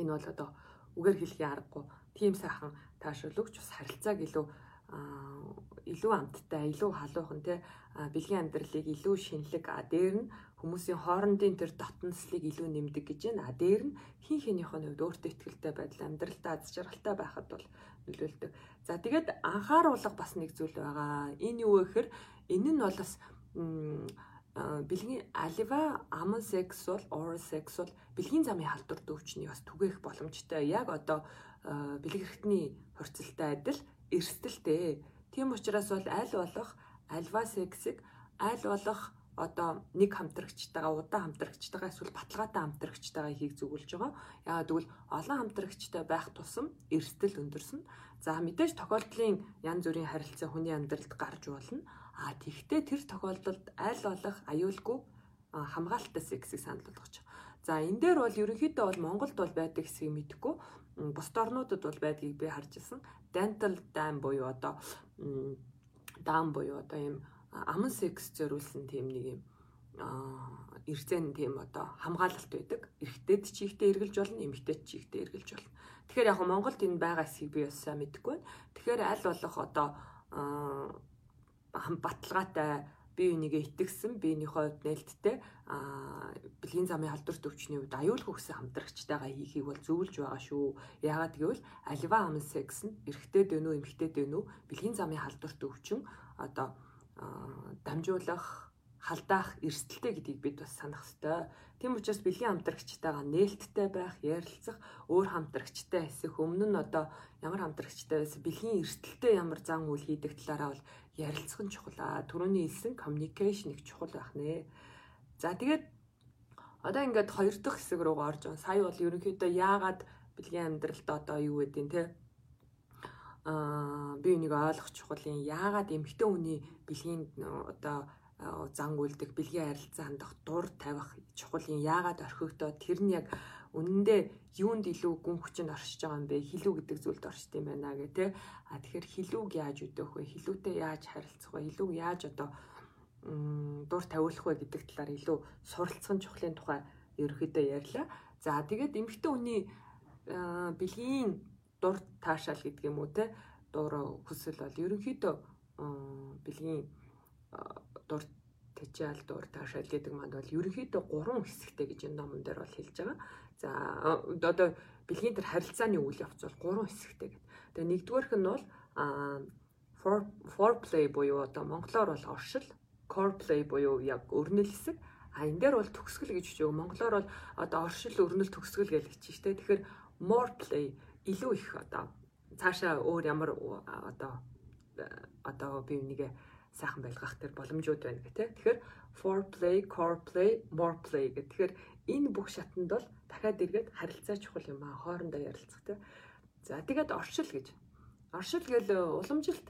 S1: энэ бол одоо үгээр хэлхийн аргагүй тийм сайхан таашруулагч бас харилцааг илүү илүү амттай, илүү халуухан те бэлгийн амьдралыг илүү шинэлэг а дээр нь хүмүүсийн хоорондын тэр дотнослыг илүү нэмдэг гэж байна. А дээр нь хин хинийхөө хувьд өөртөө ихтэй байдал амьдралдаа аз жаргалтай байхад бол нөлөөлдөг. За тэгээд анхааруулга бас нэг зүйл байгаа. Энэ юу вэ гэхээр энэ нь бол бас бэлгийн алива аман секс бол oral sex бол бэлгийн замын халдвар дөвчний бас түгээх боломжтой. Яг одоо бэлэг хэрэгтний хурцлтай адил эрсдэлтэй. Тийм учраас бол аль болох альва сексийг аль болох одоо нэг хамтрагчтайгаа удаан хамтрагчтайгаа эсвэл баталгаатай хамтрагчтайгаа хийх зөвлөж байгаа. Яагаад гэвэл олон хамтрагчтай байх тусам эрсдэл өндөрсөн. За мэдээж тохиолдлын янз бүрийн харилцаа хүний амьдралд гарч болно. А тэгвэл тэр тохиолдолд аль болох аюулгүй хамгаалалттай сексийг санал болгож байгаа. За энэ дээр бол ерөнхийдөө бол Монголд бол байдаг хэсгийг мэдэхгүй. Бусд орнуудад бол байдгийг би харж ирсэн. Dental dam буюу одоо дам буюу одоо ийм аман секс зориулсан тийм нэг юм эрзэн тийм одоо хамгаалалт байдаг. Эрэгтэйд ч ихтэй эргэлж болно, эмэгтэйд ч ихтэй эргэлж болно. Тэгэхээр яг Монголд энэ байгаа хэсгийг би бас сайн мэдэхгүй байна. Тэгэхээр аль болох одоо баталгаатай бие бинийгээ итгэсэн, биенийхээ хувьд нээлттэй аа бэлгийн замын халдвар төвчний үед аюулгүй гэсэн хамтрагчтайгаа хийхийг бол зөвлөж байгаа шүү. Яагаад гэвэл алива аман секс нь эрэгтэй дэнүү, эмэгтэй дэнүү бэлгийн замын халдвар төвчин одоо дамжуулах, халдаах эрсдэлтэй гэдгийг бид бас санах ёстой. Тийм учраас бэлгийн хамтрагчтайгаа нээлттэй байх, ярилцах, өөр хамтрагчтай эсэх өмнө нь одоо ямар хамтрагчтай байсан, бэлгийн эрсдэлтэй ямар зан үйл хийдэг талаараа бол ярилцах нь чухал аа. Түрүүний хэлсэн communication их чухал байх нэ. За тэгээд одоо ингээд хоёр дахь хэсэг рүү орж байгаа. Сая бол ерөнхийдөө яагаад бэлгийн амьдралд одоо юу гэдэг нь те аа би энийг ойлгох чухал юм. Яагаад эмэгтэй хүний бэлгийн одоо зан үйлдэх бэлгийн харилцаа хандах дур тавих чухал юм. Яагаад орхигдоо тэр нь яг үнэндээ юунд илүү гүн хүчинд оршиж байгаа юм бэ? Хилүү гэдэг зүйлд оршиж юм байна гэ тэ. А тэгэхээр хилүүг яаж өдөөх вэ? Хилүүтэй яаж харилцах вэ? Хилүүг яаж одоо дур тавиулах вэ гэдэг талаар илүү суралцсан чухлын тухай ерөөхдөө ярьлаа. За тэгээд эмэгтэй хүний бэлгийн дур таашаал гэдэг юм уу те дур хүсэл бол ерөнхийдөө бэлгийн дур тэжээл дур таашаал гэдэг манд бол ерөнхийдөө гурван хэсэгтэй гэж энэ номон дээр бол хэлж байгаа. За одоо бэлгийн тэр харилцааны үйл явц бол гурван хэсэгтэй гэдэг. Тэгээ нэгдүгээрх нь бол foreplay буюу одоо монголоор бол оршил, core play буюу яг өрнөл хэсэг. А энэ дээр бол төгсгөл гэж хүчээ. Монголоор бол одоо оршил, өрнөл, төгсгөл гэж хэлчих штэ. Тэгэхээр more play илүү их одоо цаашаа өөр ямар одоо одоо би үнийгээ сайхан байлгах тэр боломжууд байна гэх тээ. Тэгэхээр foreplay, core play, more play гэх. Тэгэхээр энэ бүх шатанд бол дахиад эргээд харилцаа чухал юм аа хоорондоо ярилцах тээ. За тэгээд оршил гэж. Оршил гэл уламжилт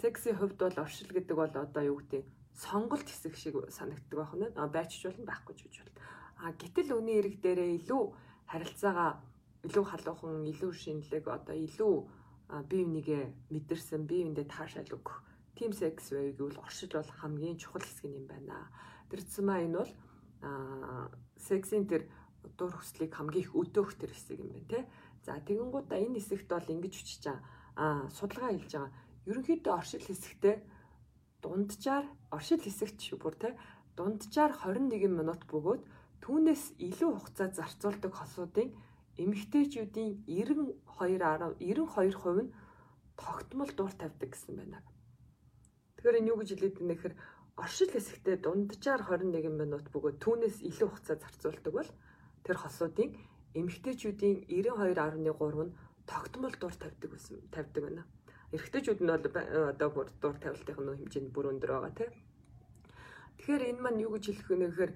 S1: секси хувьд бол оршил гэдэг бол одоо юу гэдэг сонголт хэсэг шиг санагддаг байх нь байчж болно байхгүй ч гэж болно. А гэтэл үний эрэг дээрээ илүү харилцаагаа илүү халуухан, илүү шинэлэг одоо илүү бие бинийгээ мэдэрсэн, бие биендээ таашаал өгөх. Тим секс вэ гэвэл оршил бол хамгийн чухал хэсэг юм байна. Тэр цэма энэ бол сексийн тэр дур хүслийг хамгийн их өдөөх тэр хэсэг юм байна те. За тэгэнгүүтээ энэ хэсэгт бол ингэж үчиж чаа. А судалгаа хийж байгаа ерөнхийдөө оршил хэсэгтээ дунджаар оршил хэсэгт шүү бүр те дунджаар 21 минут бөгөөд түүнээс илүү хугацаа зарцуулдаг хосуудын эмэгтэйчүүдийн 92 92% нь тогтмол дур тавьдаг гэсэн байна. Тэгэхээр энэ юу гэж хэлээд байна гэхээр оршил хэсэгтээ дунджаар 21 минут бөгөөд түүнээс илүү хугацаа зарцуулдаг бол тэр хосуудын эмэгтэйчүүдийн 92.3 нь тогтмол дур тавьдаг байсан тавьдаг байна эрэгтэйчүүд нь бол одоо бүр дур тавилтын нөө хэмжээнд бүр өндөр байгаа тийм. Тэгэхээр энэ маань юу гэж хэлэх вэ гэхээр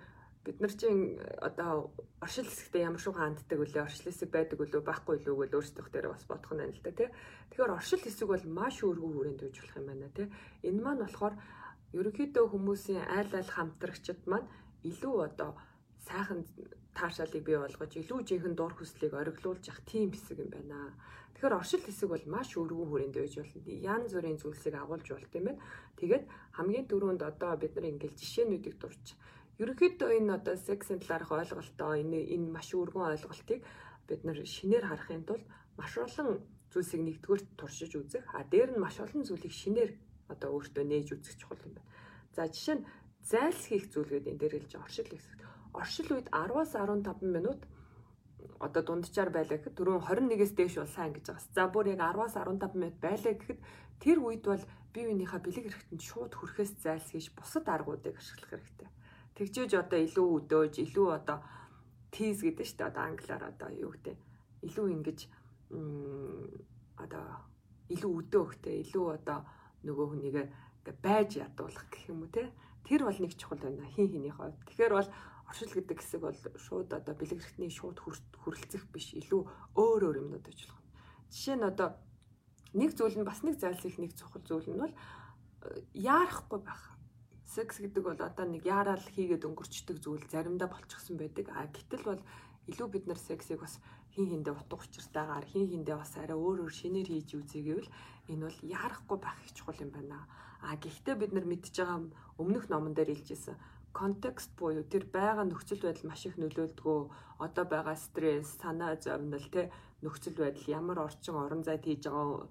S1: бид нар чинь одоо оршил хэсэгтээ ямар шуган ханддаг үлээ оршил хэсэг байдаг үлээ байхгүй үлээ гэж өөрсдөө дээр бас бодох нь байна л да тий. Тэгэхээр оршил хэсэг бол маш өргөн хүрээнд үйж болох юм байна тий. Энэ маань болохоор ерөнхийдөө хүмүүсийн айл айл хамтрагчид маань илүү одоо сайхан таашаалыг бий болгож илүү жинхэнэ дур хүслийг ориглуулж явах тийм хэсэг юм байна. Тэгэхээр оршил хэсэг бол маш өргөн хүрээнд байж болно. Ян зүрийн зүйлсийг агуулж болт юм байна. Тэгээд хамгийн түрүүнд одоо бид нар ингээл жишээнүүдийг дурч. Ерөнхийдөө энэ одоо сексийн талаарх ойлголтоо энэ энэ маш өргөн ойлголтыг бид нар шинээр харахын тулд маш олон зүйлсийг нэгдүгээр туршиж үзэх. А дээр нь маш олон зүйлийг шинээр одоо өөртөө нээж үзэх чухал юм байна. За жишээ нь зайлс хийх зүйлгээд энэ дээр хэлж оршил хэсэг. Оршил үед 10-аас 15 минут одоо дунджаар байлаа гэхэд түрүүн 21-ээс дээш бол сайн гэж байгаа. За бүр яг 10-аас 15 минут байлаа гэхэд тэр үед бол бие биенийхээ бэлэг хэрэгтэнд шууд хүрэхээс зайлсхийж бусад аргуудыг ашиглах хэрэгтэй. Тэгжээж одоо илүү өдөөж, илүү одоо tease гэдэг шүү дээ. Одоо англиар одоо юу гэдэг илүү ингэж одоо илүү өдөөхтэй, илүү одоо нөгөө хүнийгээ байж ядуулах гэх юм уу те. Тэр бол нэг чухал байна хин хиний хувьд. Тэгэхээр бол оршил гэдэг хэсэг бол шууд одоо бэлэг хэрэгтний шууд хүрэлцэх биш илүү өөр өөр юмнууд болох. Жишээ нь одоо нэг зүйл нь бас нэг зайлсхийх нэг цохол зүйл нь бол э, яарахгүй байх. Секс гэдэг бол одоо нэг яарал хийгээд өнгөрчдөг зүйл заримдаа болчихсон байдаг. А гэтэл бол илүү бид нар сексийг бас хин хиндэ утга учиртайгаар хин хиндэ бас арай өөр өөр шинээр хийж үзье гэвэл энэ бол яарахгүй байх их чухал юм байна. А гэхдээ бид нар мэдж байгаа өмнөх номон дээр хэлжсэн контекст буюу тэр байгаа нөхцөл байдал маш их нөлөөлдгөө одоо байгаа стресс, санаа зовнил те нөхцөл байдал ямар орчин орон зайд хийж байгаа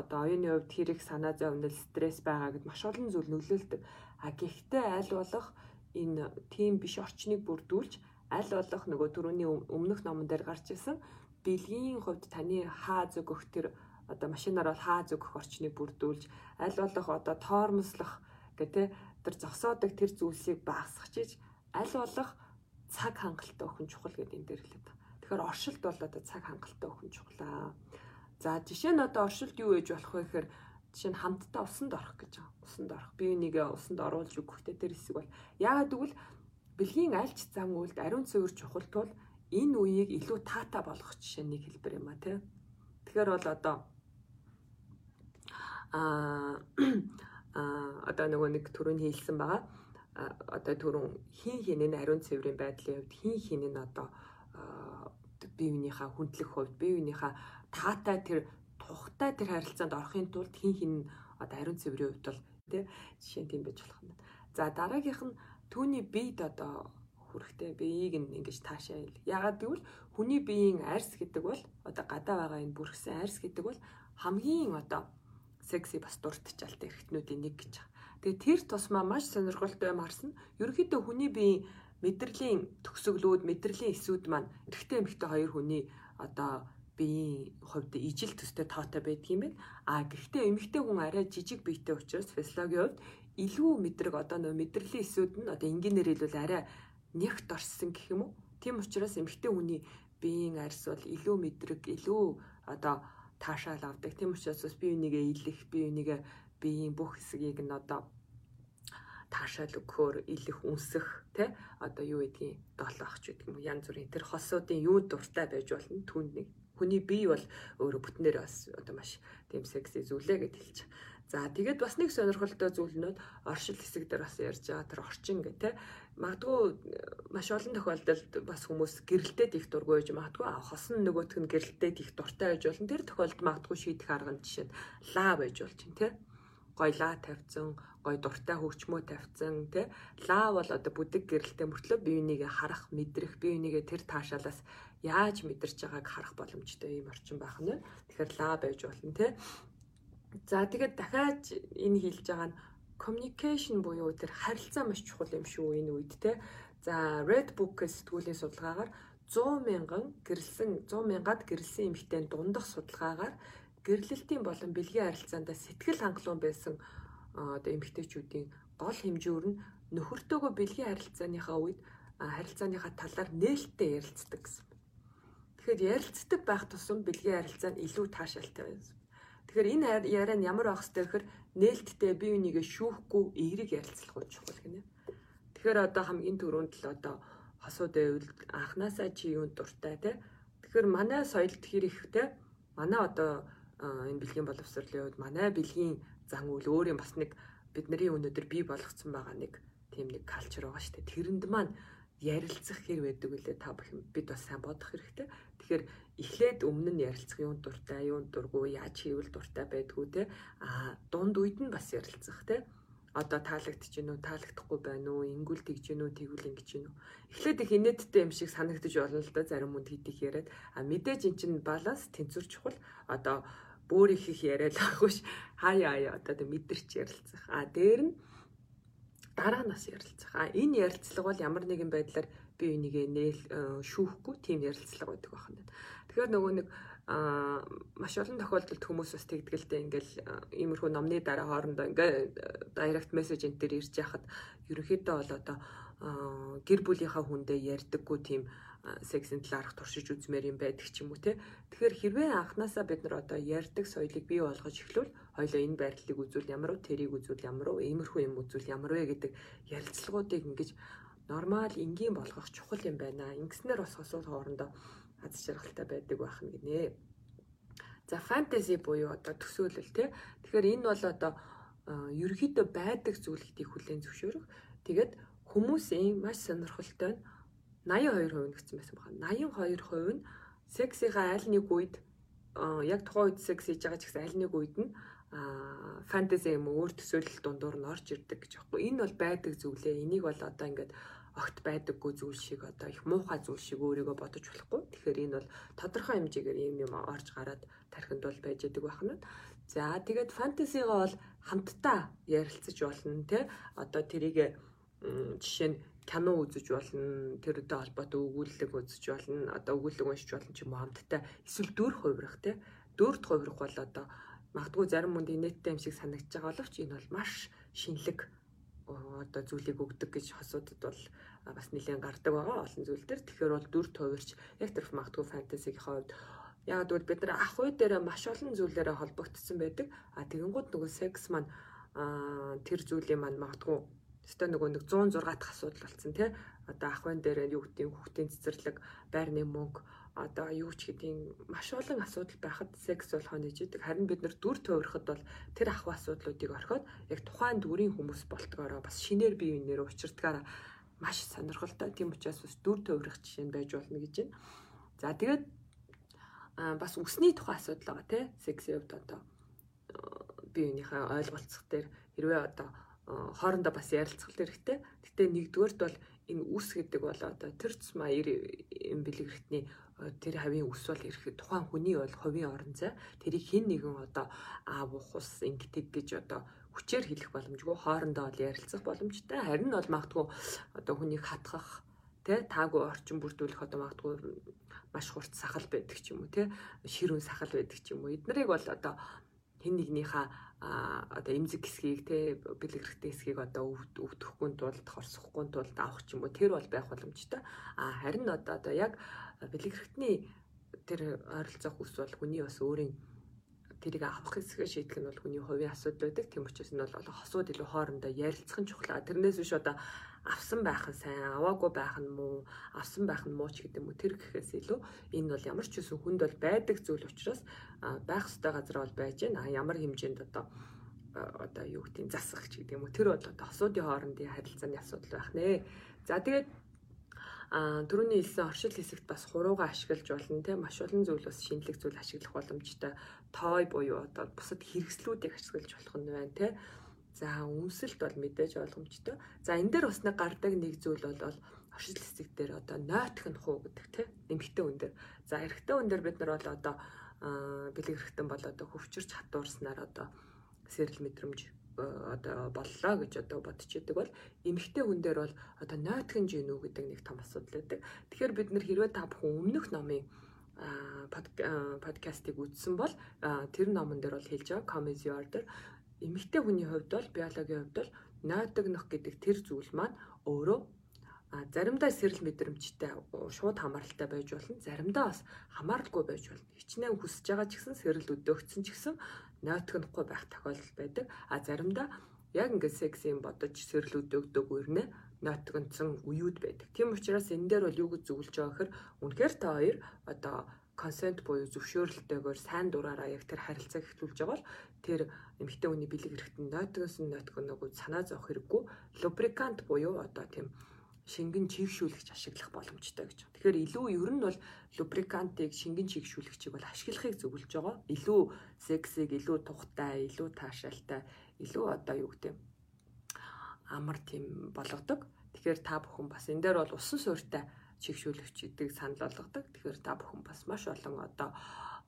S1: одоо оюуны хувьд хэрэг санаа зовнил, стресс байгаа гэд маш олон зүйл нөлөөлдөг. А гэхдээ аль болох энэ тийм биш орчныг бүрдүүлж аль болох нөгөө түрүүний өмнөх номон дээр гарч ирсэн бэлгийн хувьд таны хаа зөгөх тэр одоо машинаар бол хаа зөгөх орчныг бүрдүүлж аль болох одоо тоормослох гэх тэр зогсоодог тэр зүйлсийг багасгachиж аль болох цаг хангалттай өхөн чухал гэдэг энэ дээр хэлээд байна. Тэгэхээр оршилт бол одоо цаг хангалттай өхөн чухлаа. За жишээ нь одоо оршилт юу ээж болох вэ гэхээр жишээ нь хамтдаа усанд орох гэж байгаа. Усанд орох. Би нэгэ усанд оруулж өгөхтэй тэр хэсэг бол яагаад гэвэл бэлгийн альч зам үйлд ариун цэвэр чухал тул энэ үеийг илүү таата болгох жишээ нэг хэлбэр юм а тий. Тэгэхээр бол одоо аа одоо нөгөө нэг түрүүн хийлсэн байгаа. Одоо түрүүн хин хинэн ариун цэврийн байдлын хувьд хин хинэн одоо бие биенийхээ хүндлэх хувьд бие биенийхээ таатай тэр тухтай тэр харилцаанд орохын тулд хин хин одоо ариун цэврийн хувьд бол тий жишээ нь тийм байж болох юм. За дараагийнх нь түүний биед одоо хүрэхтэй биеийг ингэж таашаа ил. Ягаад гэвэл хүний биеийн арьс гэдэг бол одоо гадаа байгаа энэ бүрхсэн арьс гэдэг бол хамгийн одоо секси бас дуртачаалтай эрхтнүүдийн нэг гэж. Тэгээ тэр тусмаа маш сонирхолтой юм харсан. Ерөнхийдөө хүний биеийн мэдрэлийн төгсгөлүүд, мэдрэлийн эсүүд маань эрэгтэй эмэгтэй хоёр хүний одоо биеийн хувьд ижил төстэй тоотой байдаг юм байна. А гэхдээ эмэгтэй хүн арай жижиг биетэй учраас физиологийн хувьд илүү мэдрэг одоо нөө мэдрэлийн эсүүд нь одоо энгийнээр хэлбэл арай нягт орсон гэх юм уу. Тийм учраас эмэгтэй хүний биеийн арьс бол илүү мэдрэг, илүү одоо таашаал авдаг. Тийм учраас бас бие бинийгээ илэх, бие бинийгээ биеийн бүх хэсгийг нь одоо таашаал өгөхөөр илэх үнсэх тий одоо юу гэдгийг долоох ч гэдэг юм янз бүрийн тэр хосуудын юу дуртай байж болно түүнд нэг хүний бие бол өөрө бүтнээр бас одоо маш тийм секси зүйлээ гэж хэлж. За тэгээд бас нэг сонирхолтой зүйл нь оршил хэсэг дээр бас ярьж байгаа тэр орчин гэх те магадгүй маш олон тохиолдолд бас хүмүүс гэрэлтэд их дургүй байж магадгүй хосон нөгөөх нь гэрэлтэд их дуртай байж болно тэр тохиолдолд магадгүй шийдэх арга нь жишээ нь лаа байж болж чинь те гой лаа тавьсан гой дуртай хөгчмөө тавьсан те лаа бол одоо бүдэг гэрэлтэй мөртлөө биенийг харах мэдрэх биенийг тэр таашаалаас яаж мэдэрч байгааг харах боломжтой юм орчин байх нь. Тэгэхээр лаа байж болно те. За тэгээд дахиад энэ хэлж байгаа нь communication буюу тэр харилцаа маш чухал юм шүү энэ үед те. За Red Book сэтгүүлийн судалгаагаар 100 мянган гэрэлсэн 100 мянгаад гэрэлсэн эмэгтэй дундах судалгаагаар гэрлэлтийн болон бэлгийн харилцаанд сэтгэл хангалуун байсан одоо эмэгтэйчүүдийн гол хэмжүүр нь нөхөртөөгөө бэлгийн харилцааныхаа үед харилцааныхаа талаар нээлттэй ярилцдаг гэсэн. Тэгэхээр ярилцдаг байх тусам бэлгийн харилцаа нь илүү таашаалтай байсан. Тэгэхээр энэ яриа нь ямар байх хэвээр гэхээр нээлттэй бие бинийгээ шүүхгүй эерэг ярилцлах нь чухал гинэ. Тэгэхээр одоо хамгийн түрүүнд л одоо хосууд байвал анханасаа чи юунд дуртай те. Тэгэхээр манай соёлд хэр ихтэй манай одоо энэ бэлгийн боловсролын үед манай бэлгийн зан үйл өөр юм бас нэг бидний өнөөдөр бий болгоцсон байгаа нэг тийм нэг калчер байгаа шүү дээ. Тэрэнд маань ярилцах хэр байдаг үлээ та бүхэн бид бас сайн бодох хэрэгтэй. Тэгэхээр эхлээд өмнө нь ярилцах юунд дуртай, юунд дургүй, яаж хийвэл дуртай байдгүй те. А дунд үед нь бас ярилцах те. Одоо таалагдчих гинүү, таалагдахгүй байна уу, ингүүл тэгж гинүү, тэгвэл ингэж гинүү. Эхлээд их инээдтэй юм шиг санагдаж болно л да зарим хүнд хийдих яриад. А мэдээж эн чинь баланс тэнцвэр чухал. Одоо бүр их их яриад авахгүйш хаяа хаяа одоо мэдэрч ярилцах. А дээр нь дараа нь бас ярилцах. А энэ ярилцлага бол ямар нэгэн байдлаар би нээл э, шүүхгүй тийм ярилцлага байдаг байна. Тэгэхээр нөгөө нэг а маш олон тохиолдолд хүмүүс бас тэгдгэлтэй ингээл иймэрхүү номны дараа хоорондоо ингээ директ мессеж энэ төр ирж яхад ерөнхийдөө бол одоо гэр бүлийнхаа хүндээ ярьдаггүй тийм сексийн талаарх туршиж үзмээр юм байдаг ч юм уу те. Тэгэхээр хэрвээ анханасаа бид нар одоо ярьдаг соёлыг бий болгож эхлүүл хоёлоо энэ байрлалыг үзүүл ямар уу тэрийг үзүүл ямар уу иймэрхүү юм үзүүл ямар вэ гэдэг ярилцлагуудыг ингэж нормал энгийн болгох чухал юм байна. Ингэснээр бас хосууд хоорондоо аз жаргалтай байдаг байх нь гинэ. За фэнтези буюу одоо төсөөлөл те. Тэгэхээр энэ бол одоо ерөөхдөө байдаг зүйл гэдгийг хүлээн зөвшөөрөх. Тэгээд хүмүүсийн маш сонирхолтой нь 82% нэгсэн байсан байна. 82% нь сексийнхаа аль нэг үед яг тухайн үед секс хийж байгаа ч гэсэн аль нэг үед нь фэнтези юм өөр төсөөлөл дундуур нь орж ирдэг гэж байна. Энэ бол байдаг зүйлээ. Энийг бол одоо ингээд огт байдаггүй зүйл шиг одоо их муухай зүйл шиг өөрийгөө бодож болохгүй. Тэгэхээр энэ бол тодорхой хэмжээгээр юм юм орж гараад тархинд бол байж байгаа байх нь. За тэгээд фэнтезигаа бол хамтдаа ярилцаж болно те. Одоо тэрийг жишээ нь кино үзэж болно, тэртэй холбоотой өгүүлэлэг үзэж болно, одоо өгүүлэлэг уншиж болно ч юм уу хамтдаа эсвэл дүр хувирах те. Дүрд хувирах бол одоо магадгүй зарим хүнд инээдтэй юм шиг санагдаж байгаа боловч энэ бол маш шинэлэг одоо зүйлийг өгдөг гэж хосуудад бол бас нэлээд гардаг байгаа олон зүйл төр. Тэгэхээр бол дүр хувирч яг тэр магадгүй фэнтезигийн хувьд яг тэгвэл бид нар ах уу дээр маш олон зүйлээрээ холбогдсон байдаг. А тэгэнгүүт нөгөө секс маань тэр зүйлийн маань магадгүй Өстой нөгөө нэг 106 дахь асуудал болсон тий. Одоо ахын дээр юу гэдэг хүүхдийн цэцэрлэг, байрны мөнгө, одоо юу ч гэдгийг маш олон асуудал байхад секс болохоо нэжидэг. Харин бид нар дүр туурахад бол тэр ахуй асуудлуудыг орхиод яг тухайн дүрийн хүмүүс болтгоороо бас шинээр бие биенээр учирдгаараа маш сонирхолтой. Тийм учраас бас дүр туурах жишээ нь байж болно гэж байна. За тэгээд бас үсний тухай асуудал байгаа тий. Сексийн хувьд одоо биеийнхээ ойлголцох дээр хэрвээ одоо хоорондоо бас ярилцах хэрэгтэй. Гэтэ нэгдүгээрт бол энэ үс гэдэг бол одоо тэр цэма юм бэлгэрхтний тэр хавийн үс бол ирэхэд тухайн хүний бол хувийн орон зай. Тэрийг хэн нэгэн одоо аав ухус ингэдэг гэж одоо хүчээр хэлэх боломжгүй. Хоорондоо бол ярилцах боломжтой. Харин бол магадгүй одоо хүнийг хатгах тэ таагүй орчин бүрдүүлэх одоо магадгүй маш хурц сахал байдаг ч юм уу тэ ширүүн сахал байдаг ч юм уу. Эднэрийг бол одоо хэн нэгнийхээ одоо эмзэг хэсгийг те бэлгэрхтэй хэсгийг одоо өвдөхгүй тулд хорсохгүй тулд авах ч юм уу. Тэр бол байх боломжтой. А харин одоо одоо яг бэлгэрхтний тэр ойролцоох ус бол хүний бас өөрийн тэрийг авах хэсгээ шийдэх нь бол хүний хувийн асуудал байдаг тийм учраас энэ бол хосууд илүү хоорондоо ярилцах нь чухал тэрнээс биш одоо авсан байх нь сайн, аваагүй байх нь муу, авсан байх нь муу ч гэдэг юм тэр гэхээс илүү энэ бол ямар ч үсэн хүнд бол байдаг зүйл учраас байх ёстой газар бол байж гэн. Ямар хэмжээнд одоо одоо юу гэдэг засах ч гэдэг юм тэр бол одоо хосуудын хоорондын харилцааны асуудал байх нэ. За тэгээд а түрүүний хэлсэн оршил хэсэгт бас хурууга ашиглаж болно те маш олон зүйл бас шинэлэг зүйл ашиглах боломжтой той буюу одоо бусад хэрэгслүүдийг ашиглаж болох нь байна те За үнсэлт бол мэдээж ойлгомжтой. За энэ дээр бас нэг гардаг нэг зүйл бол оршил хэсэг дээр одоо нойтх нь хуу гэдэг тийм эмхтэй хүн дээр. За эрэгтэй хүн дээр бид нар бол одоо бэлэг эрэгтэн бол одоо хөвчөрч хатуурснаар одоо сэрэл мэдрэмж одоо боллоо гэж одоо бодож идэг бол эмэгтэй хүн дээр бол одоо нойтх нь гинүү гэдэг нэг том асуудал байдаг. Тэгэхээр бид нар хэрвээ та бүхэн өмнөх номын подкастыг үзсэн бол тэр номон дээр бол хэлж байгаа come is your order эмэгтэй хүний хувьд бол биологийн хувьд бол нойтогнох гэдэг тэр зүйл маань өөрөө заримдаа сэрэл мэдрэмжтэй шууд хамааралтай байж болно. Заримдаа бас хамааралгүй байж болно. Хичнээн хүсэж байгаа ч гэсэн сэрэл өдөөгдсөн ч гэсэн нойтгонохгүй байх тохиолдол байдаг. А заримдаа яг ингээд сексийн бодож сэрэл өдөөгдөг үернэ нойтгонцсон үеуд байдаг. Тийм учраас энэ дээр бол юу гэж зөвлөж байгаа гэхээр үнэхээр та хоёр одоо консент буюу зөвшөөрөлтөйгээр сайн дураараа яг тэр харилцааг эхлүүлж байгаа бол тэр эмэгтэй хүний бэлэг эрэхтэн нойтгоос нь нойтгоног санаа зовх хэрэггүй. Лубрикант буюу одоо тийм шингэн чигшүүлэгч ашиглах боломжтой гэж. Тэгэхээр илүү ер нь бол лубрикантыг шингэн чигшүүлэгчийг бол ашиглахыг зөвлөж байгаа. Илүү сексийг илүү тухтай, илүү таашаалтай, илүү одоо юу гэдэг амар тийм болгодог. Тэгэхээр та бүхэн бас энэ дээр бол усан суурьтай чигшүүлэгчдийг санал болгодог. Тэгэхээр та бүхэн бас маш олон одоо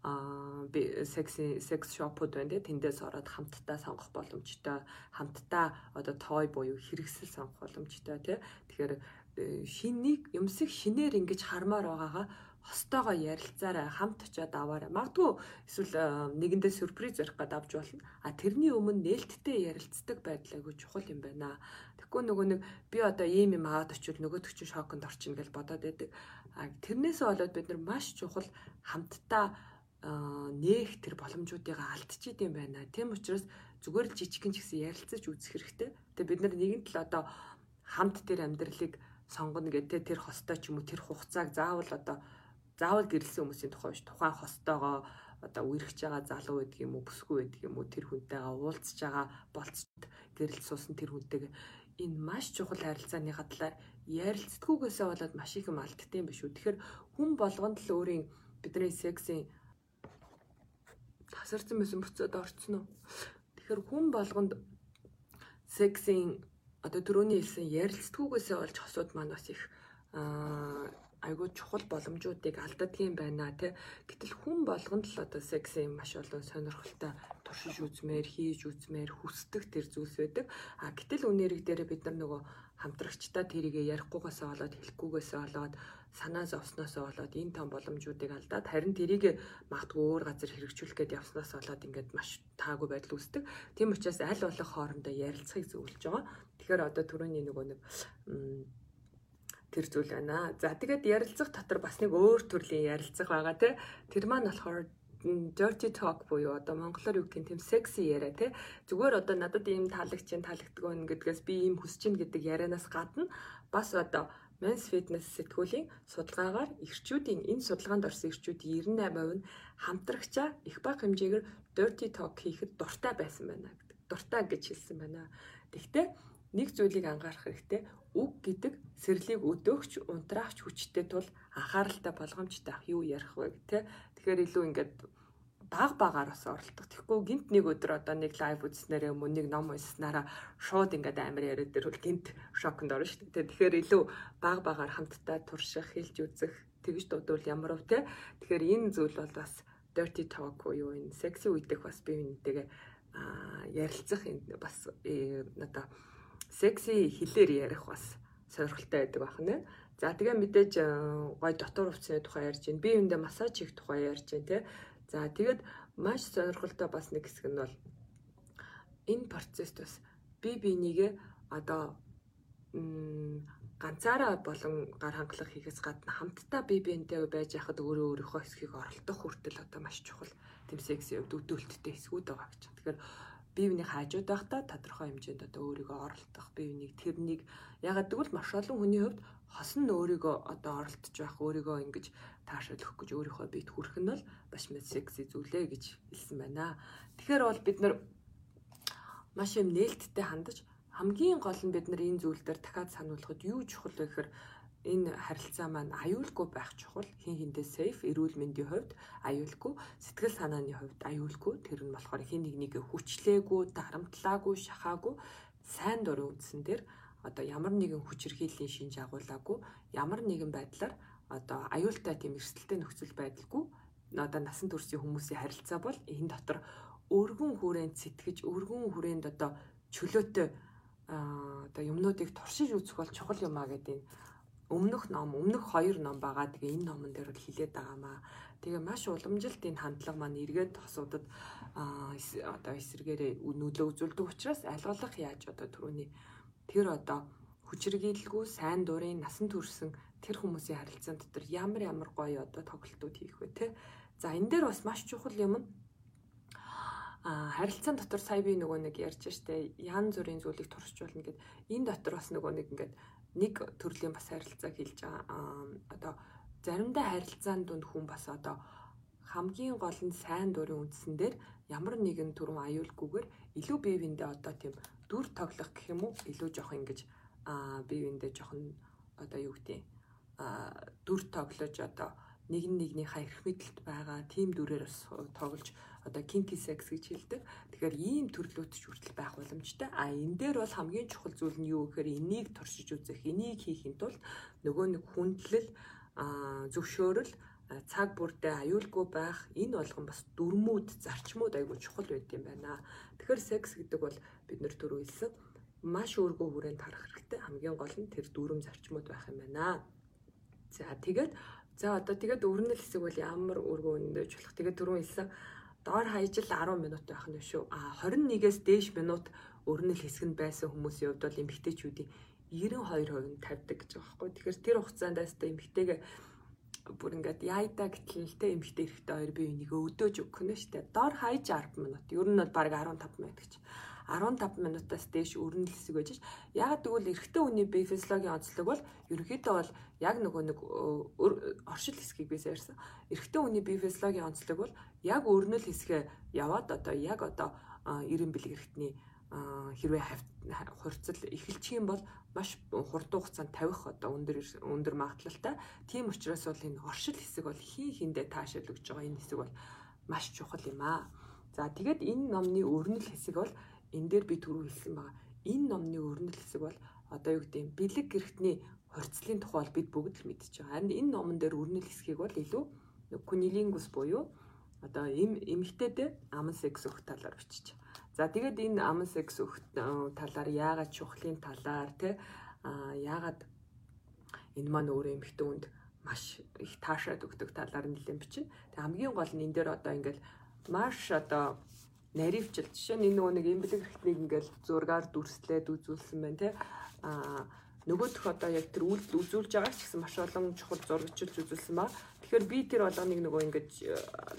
S1: а секс секс шопууд байна те. Тэндээс ороод хамтдаа сонгох боломжтой хамтдаа одоо той буюу хэрэгсэл сонгох боломжтой те. Тэгэхээр э, шинийг юмсыг шинээр ингэж хармаар байгаагаа хостойгоо ярилцаарай хамт очиад аваарай. Магадгүй эсвэл э, нэгэндээ сюрприз барих гээд авч болно. А тэрний өмнө нээлттэй ярилцдаг байдал айгүй чухал юм байна. Тэгэхгүй нөгөө нэг би одоо ийм юм аваад очивол нөгөөдөг чинь шоконд орчин гэж бодоод байдаг. А тэрнээсээ болоод бид нар маш чухал хамтдаа нээх тэр боломжуудыг алдчихид юм байна. Тийм учраас зүгээр л жижигхэн ч гэсэн ярилцаж үзэх хэрэгтэй. Тэгээ бид нар нэгэн тал одоо хамт тэр амьдралыг сонгоно гэдэг тэр хостой ч юм уу тэр хугацааг заавал одоо заавал гэрэлсэн хүмүүсийн тухай биш тухайн хостойгоо одоо үерхэж байгаа залуу байдаг юм уу бүсгүй байдаг юм уу тэр хүнтэйгээ уулзж байгаа болцод гэрэл суусан тэр хүнтэйгээ энэ маш чухал харилцааны хадлаар ярилцдаггүйгээсээ болоод маш их юм алддсан биш үү. Тэгэхээр хүн болгонд л өөрийн бидний сексийн тасарсан байсан буцаад орцсон уу. Тэгэхээр хүн болгонд сексийн одоо түрүүний хэлсэн ярилцдаггүйгээсээ болж хосууд маань бас их айгүй чухал боломжуудыг алдадгийн байна те. Гэтэл хүн болгонд л одоо сексийн маш олон сонирхолтой туршиж үзмээр, хийж үзмээр хүсдэг тэр зүйлс байдаг. А гэтэл үнэрэг дээр бид нар нөгөө хамтрагчдаа тэрийгэ ярихгүйгээсээ болоод хэлэхгүйгээсээ болоод санаа зовсноосоо болоод энэ том боломжуудыг алдаад харин тэрийг магадгүй өөр газар хэрэгжүүлэх гээд явснаас болоод ингээд маш таагүй байдал үүсдэг. Тийм учраас аль болох хоорондоо ярилцахыг зөвлөж байгаа. Тэгэхээр одоо түрүүний нөгөө нэг тэр зүйл байна. За тэгээд ярилцах дотор бас нэг өөр төрлийн ярилцах байгаа тий. Тэр маань болохоор dirty talk буюу одоо монголоор юу гэх юм секси яриа тий. Зүгээр одоо надад ийм таалагч чинь таалагддаг байна гэдгээс би ийм хүсэж чинь гэдэг ярианаас гадна бас одоо Men's Fitness сэтгүүлийн судалгаагаар эрчүүдийн энэ судалгаанд орсон эрчүүдийн 98% нь хамтрагчаа их бага хэмжээгээр dirty talk хийхэд дуртай байсан байна гэдэг. Дуртай гэж хэлсэн байна. Тэгвэл нэг зүйлийг анхаарах хэрэгтэй үг гэдэг сэрлийг өдөөгч унтраахч хүчтэй тул анхааралтай болгоомжтой ах юу ярих вэ гэх тэ тэгэхээр илүү ингээд баг багаар бас оролдох. Тэгэхгүй гинт нэг өдөр одоо нэг лайв үзснээрээ мөн нэг ном унснараа шууд ингээд амар яриад ирвэл гинт шоконд орно шүү дээ. Тэгэхээр илүү баг багаар хамтдаа турших, хэлж үзэх, тэгж дуудвал ямар вэ те. Тэгэхээр энэ зүйл бол бас dirty talk буюу энэ секси үедэх бас бие биентэйгээ ярилцах энэ бас э, одоо секси хэлээр ярих бас сонирхолтой байдаг байна. За тэгээ мэдээж э, гой дотор хувцсны тухай ярьж байна. Би үүндээ массаж хийх тухай ярьж байна те. За тэгээд маш сонирхолтой бас нэг хэсэг нь бол энэ процесс бас би бинийгээ одоо ганцаараа болон гар хангалах хийхээс гадна хамтдаа бие биентэй байж яхад өөрөө өөрийнхөө хэсгийг оролдох хүртэл одоо маш чухал тэм секси хувьд өдөөлттэй хэсгүүд байгаа гэж. Тэгэхээр бие биений хаажууд байхдаа тодорхой хэмжээнд одоо өөрийгөө оролдох, бие биенийг тэрнийг ягаад гэвэл маш олон хүний хувьд хосон нь өөрийгөө одоо оролдож байх, өөрийгөө ингэж таашаал өгөх гэж өөрийнхөө биед хүрэх нь бол маш мэд секси зүйлээ гэж хэлсэн байна. Тэгэхээр бол бид нар маш юм нээлттэй хандаж хамгийн гол нь бид нар энэ зүйл дээр дахиад сануулхад юу чухал вэ гэхээр энэ харилцаа маань аюулгүй байх чухал. Хин хиндээ сейф эрүүл мэндийн хувьд аюулгүй. Сэтгэл санааны хувьд аюулгүй. Тэр нь болохоор хин нэг нэг хүчлээгүй дарамтлаагүй шахаагүй. Сайн дурын үндсэн дээр одоо ямар нэгэн хүчирхийллийн шинж агуулаагүй ямар нэгэн байдлаар одоо аюултай тийм эрсдэлтэй нөхцөл байдалгүй одоо насан туршийн хүмүүсийн харилцаа бол энэ дотор өргөн хүрээнд сэтгэж өргөн хүрээнд одоо чөлөөтэй одоо юмнуудыг туршиж үзэх бол чухал юм а гэдэг өмнөх ном, өмнөх хоёр ном байгаа. Тэгээ энэ номон дээр бол хилээд байгаамаа. Тэгээ маш уламжилт энэ хандлага маань эргээд тосуудад одоо эсэргээрээ нөлөө үзүүлдэг учраас альгалах яаж одоо түрүүний тэр одоо хүчрхийлэлгүй сайн дурын насан туршсан тэр хүмүүсийн харилцаан дотор ямар ямар гоё одоо тоглолтууд хийх вэ те. За энэ дээр бас маш чухал юм нь а харилцаан дотор сая би нөгөө нэг ярьж штэ ян зүрийн зүйлийг туршиж болно гэд энэ дотор бас нөгөө нэг ингээд нэг төрлийн бас харилцааг хэлж байгаа. Одоо заримдаа харилцаанд дунд хүн бас одоо хамгийн гол нь сайн дурын үндсэн дээр ямар нэгэн төрөн аюулгүйгээр илүү бие биендээ одоо тийм дүр тоглох гэх юм уу илүү жоох ингэж аа бие биендээ жоохон одоо юу гэдэг аа дүр тоглож одоо нэг нэгнийхээ эрх мэдэлд байгаа тийм дүрээр бас тоглож одоо кинки секс гэж хэлдэг. Тэгэхээр ийм төрлөөд ч хүртэл байх боломжтой. А энэ дээр бол хамгийн чухал зүйл нь юу гэхээр энийг туршиж үзэх, энийг хийхин тулд нөгөө нэг хүндлэл, зөвшөөрөл цаг бүрдээ аюулгүй байх энэ болгон бас дүрмүүд зарчмууд айгүй чухал байд юм байна. Тэгэхээр секс гэдэг бол бид нэр түрүү хэлсэн маш өөргөө хүрээнд харах хэрэгтэй. Хамгийн гол нь тэр дүрм зарчмууд байх юм байна. За тэгээд за одоо тэгээд өрнөл хэсэг бол ямар өргөө өндөж болох. Тэгээд түрүү хэлсэн доор хаяжл 10 минут байх нь шүү. А 21-ээс дээш минут өрнөл хэсгэнд байсан хүмүүсийн хувьд бол эмгтээчүүдийн 92% нь тавьдаг гэж байгаа байхгүй. Тэгэхээр тэр хугацаанд байстай эмгтэйгээ бүр ингээд яйда гэтлэлтэй эмгтэй эрэхтэй хоёр бие биенийг өвдөөж өгөх нь шүү дээ. Доор хаяж 10 минут. Ер нь бол баг 15 минут гэж. 15 минутаас дээш өрнөл хэсэг байж. Яг тэгвэл эрэгтэй хүний бие физиологийн онцлог бол ерөнхийдөө бол яг нөгөө нэг оршил хэсгийг бийс ярьсан. Эрэгтэй хүний бие физиологийн онцлог бол яг өрнөл хэсгээ яваад одоо яг одоо 90 бэлэг эрэгтний хэрвээ хурцл эхэлчих юм бол маш хурдан хугацаанд тавих одоо өндөр өндөр магадлалтай. Тийм учраас бол энэ оршил хэсэг бол хин хиндэ таашаал өгж байгаа энэ хэсэг бол маш чухал юм аа. За тэгээд энэ номны өрнөл хэсэг бол энэ дээр би түрүү хэлсэн байгаа. Энэ номны өрнөл хэсэг бол одоо юу гэдэг юм бэлэг гэрхтний хурцлын тухай бол бид бүгд л мэдчихэж байгаа. Харин энэ номон дээр өрнөл хэсгийг бол илүү кунилингус буюу одоо эм эмэгтэйдээ аман секс өгөх талаар бичиж. За тэгээд энэ аман секс өгөх талаар яагаад чухлын талаар те яагаад энэ маань өөрөө эмэгтэй хүнд маш их таашаад өгдөг талаар нэлээд бичнэ. Тэг хамгийн гол нь энэ дээр одоо ингээл маш одоо наривчл жишээ нь нөгөө нэг эмбэлэг хэрэгтнийг ингээл зургаар дүрслээд үзүүлсэн байна те а нөгөөх одоо яг тэр үйлдэл үзүүлж байгаа ч гэсэн маш олон чухал зурагчилж үзүүлсэн ба тэгэхээр би тэр болгоныг нөгөө ингээд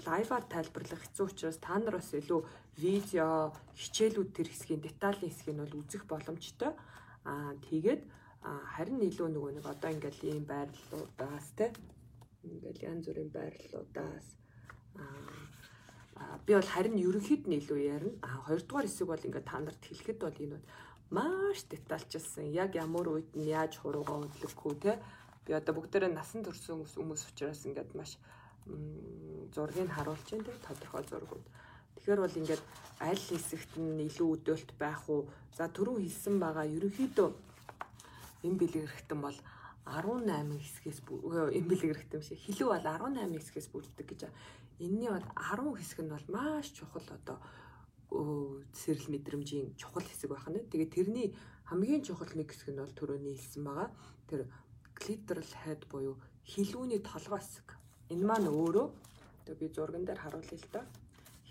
S1: лайваар тайлбарлах хэцүү учраас та нар бас илүү видео хичээлүүд тэр хэсгийн деталийн хэсгийг бол үзэх боломжтой аа тэгээд харин илүү нөгөө нэг одоо ингээл ийм байрлалуудаас те ингээл янз бүрийн байрлалуудаас аа би бол харин ерөнхийд нь илүү ярина. А хоёрдугаар хэсэг бол ингээд та нарт хэлэхэд бол энэ маш детальчилсан. Яг ямар үед нь яаж хуруугаа хөдлөхүү те. Би одоо бүгдээрээ насан турш хүмүүс учраас ингээд маш зургийг харуулж байна тийм тодорхой зургууд. Тэгэхээр бол ингээд аль хэсэгт нь илүү өдөөлт байх уу? За түрүү хэлсэн байгаа ерөнхийдөө энэ бэлгэрхтэн бол 18 хэсгээс энэ бэлгэрхтэн биш хилүү бол 18 хэсгээс бүрддэг гэж. Энийний бол 10 хэсэг нь бол маш чухал одоо цэцэрлэг мэдрэмжийн чухал хэсэг байх нь. Тэгээд тэрний хамгийн чухал нэг хэсэг нь бол түрүүний хэлсэн байгаа. Тэр clitoral head буюу хилүүний толгой хэсэг. Энэ маань өөрөө одоо би зурган дээр харуулъя л да.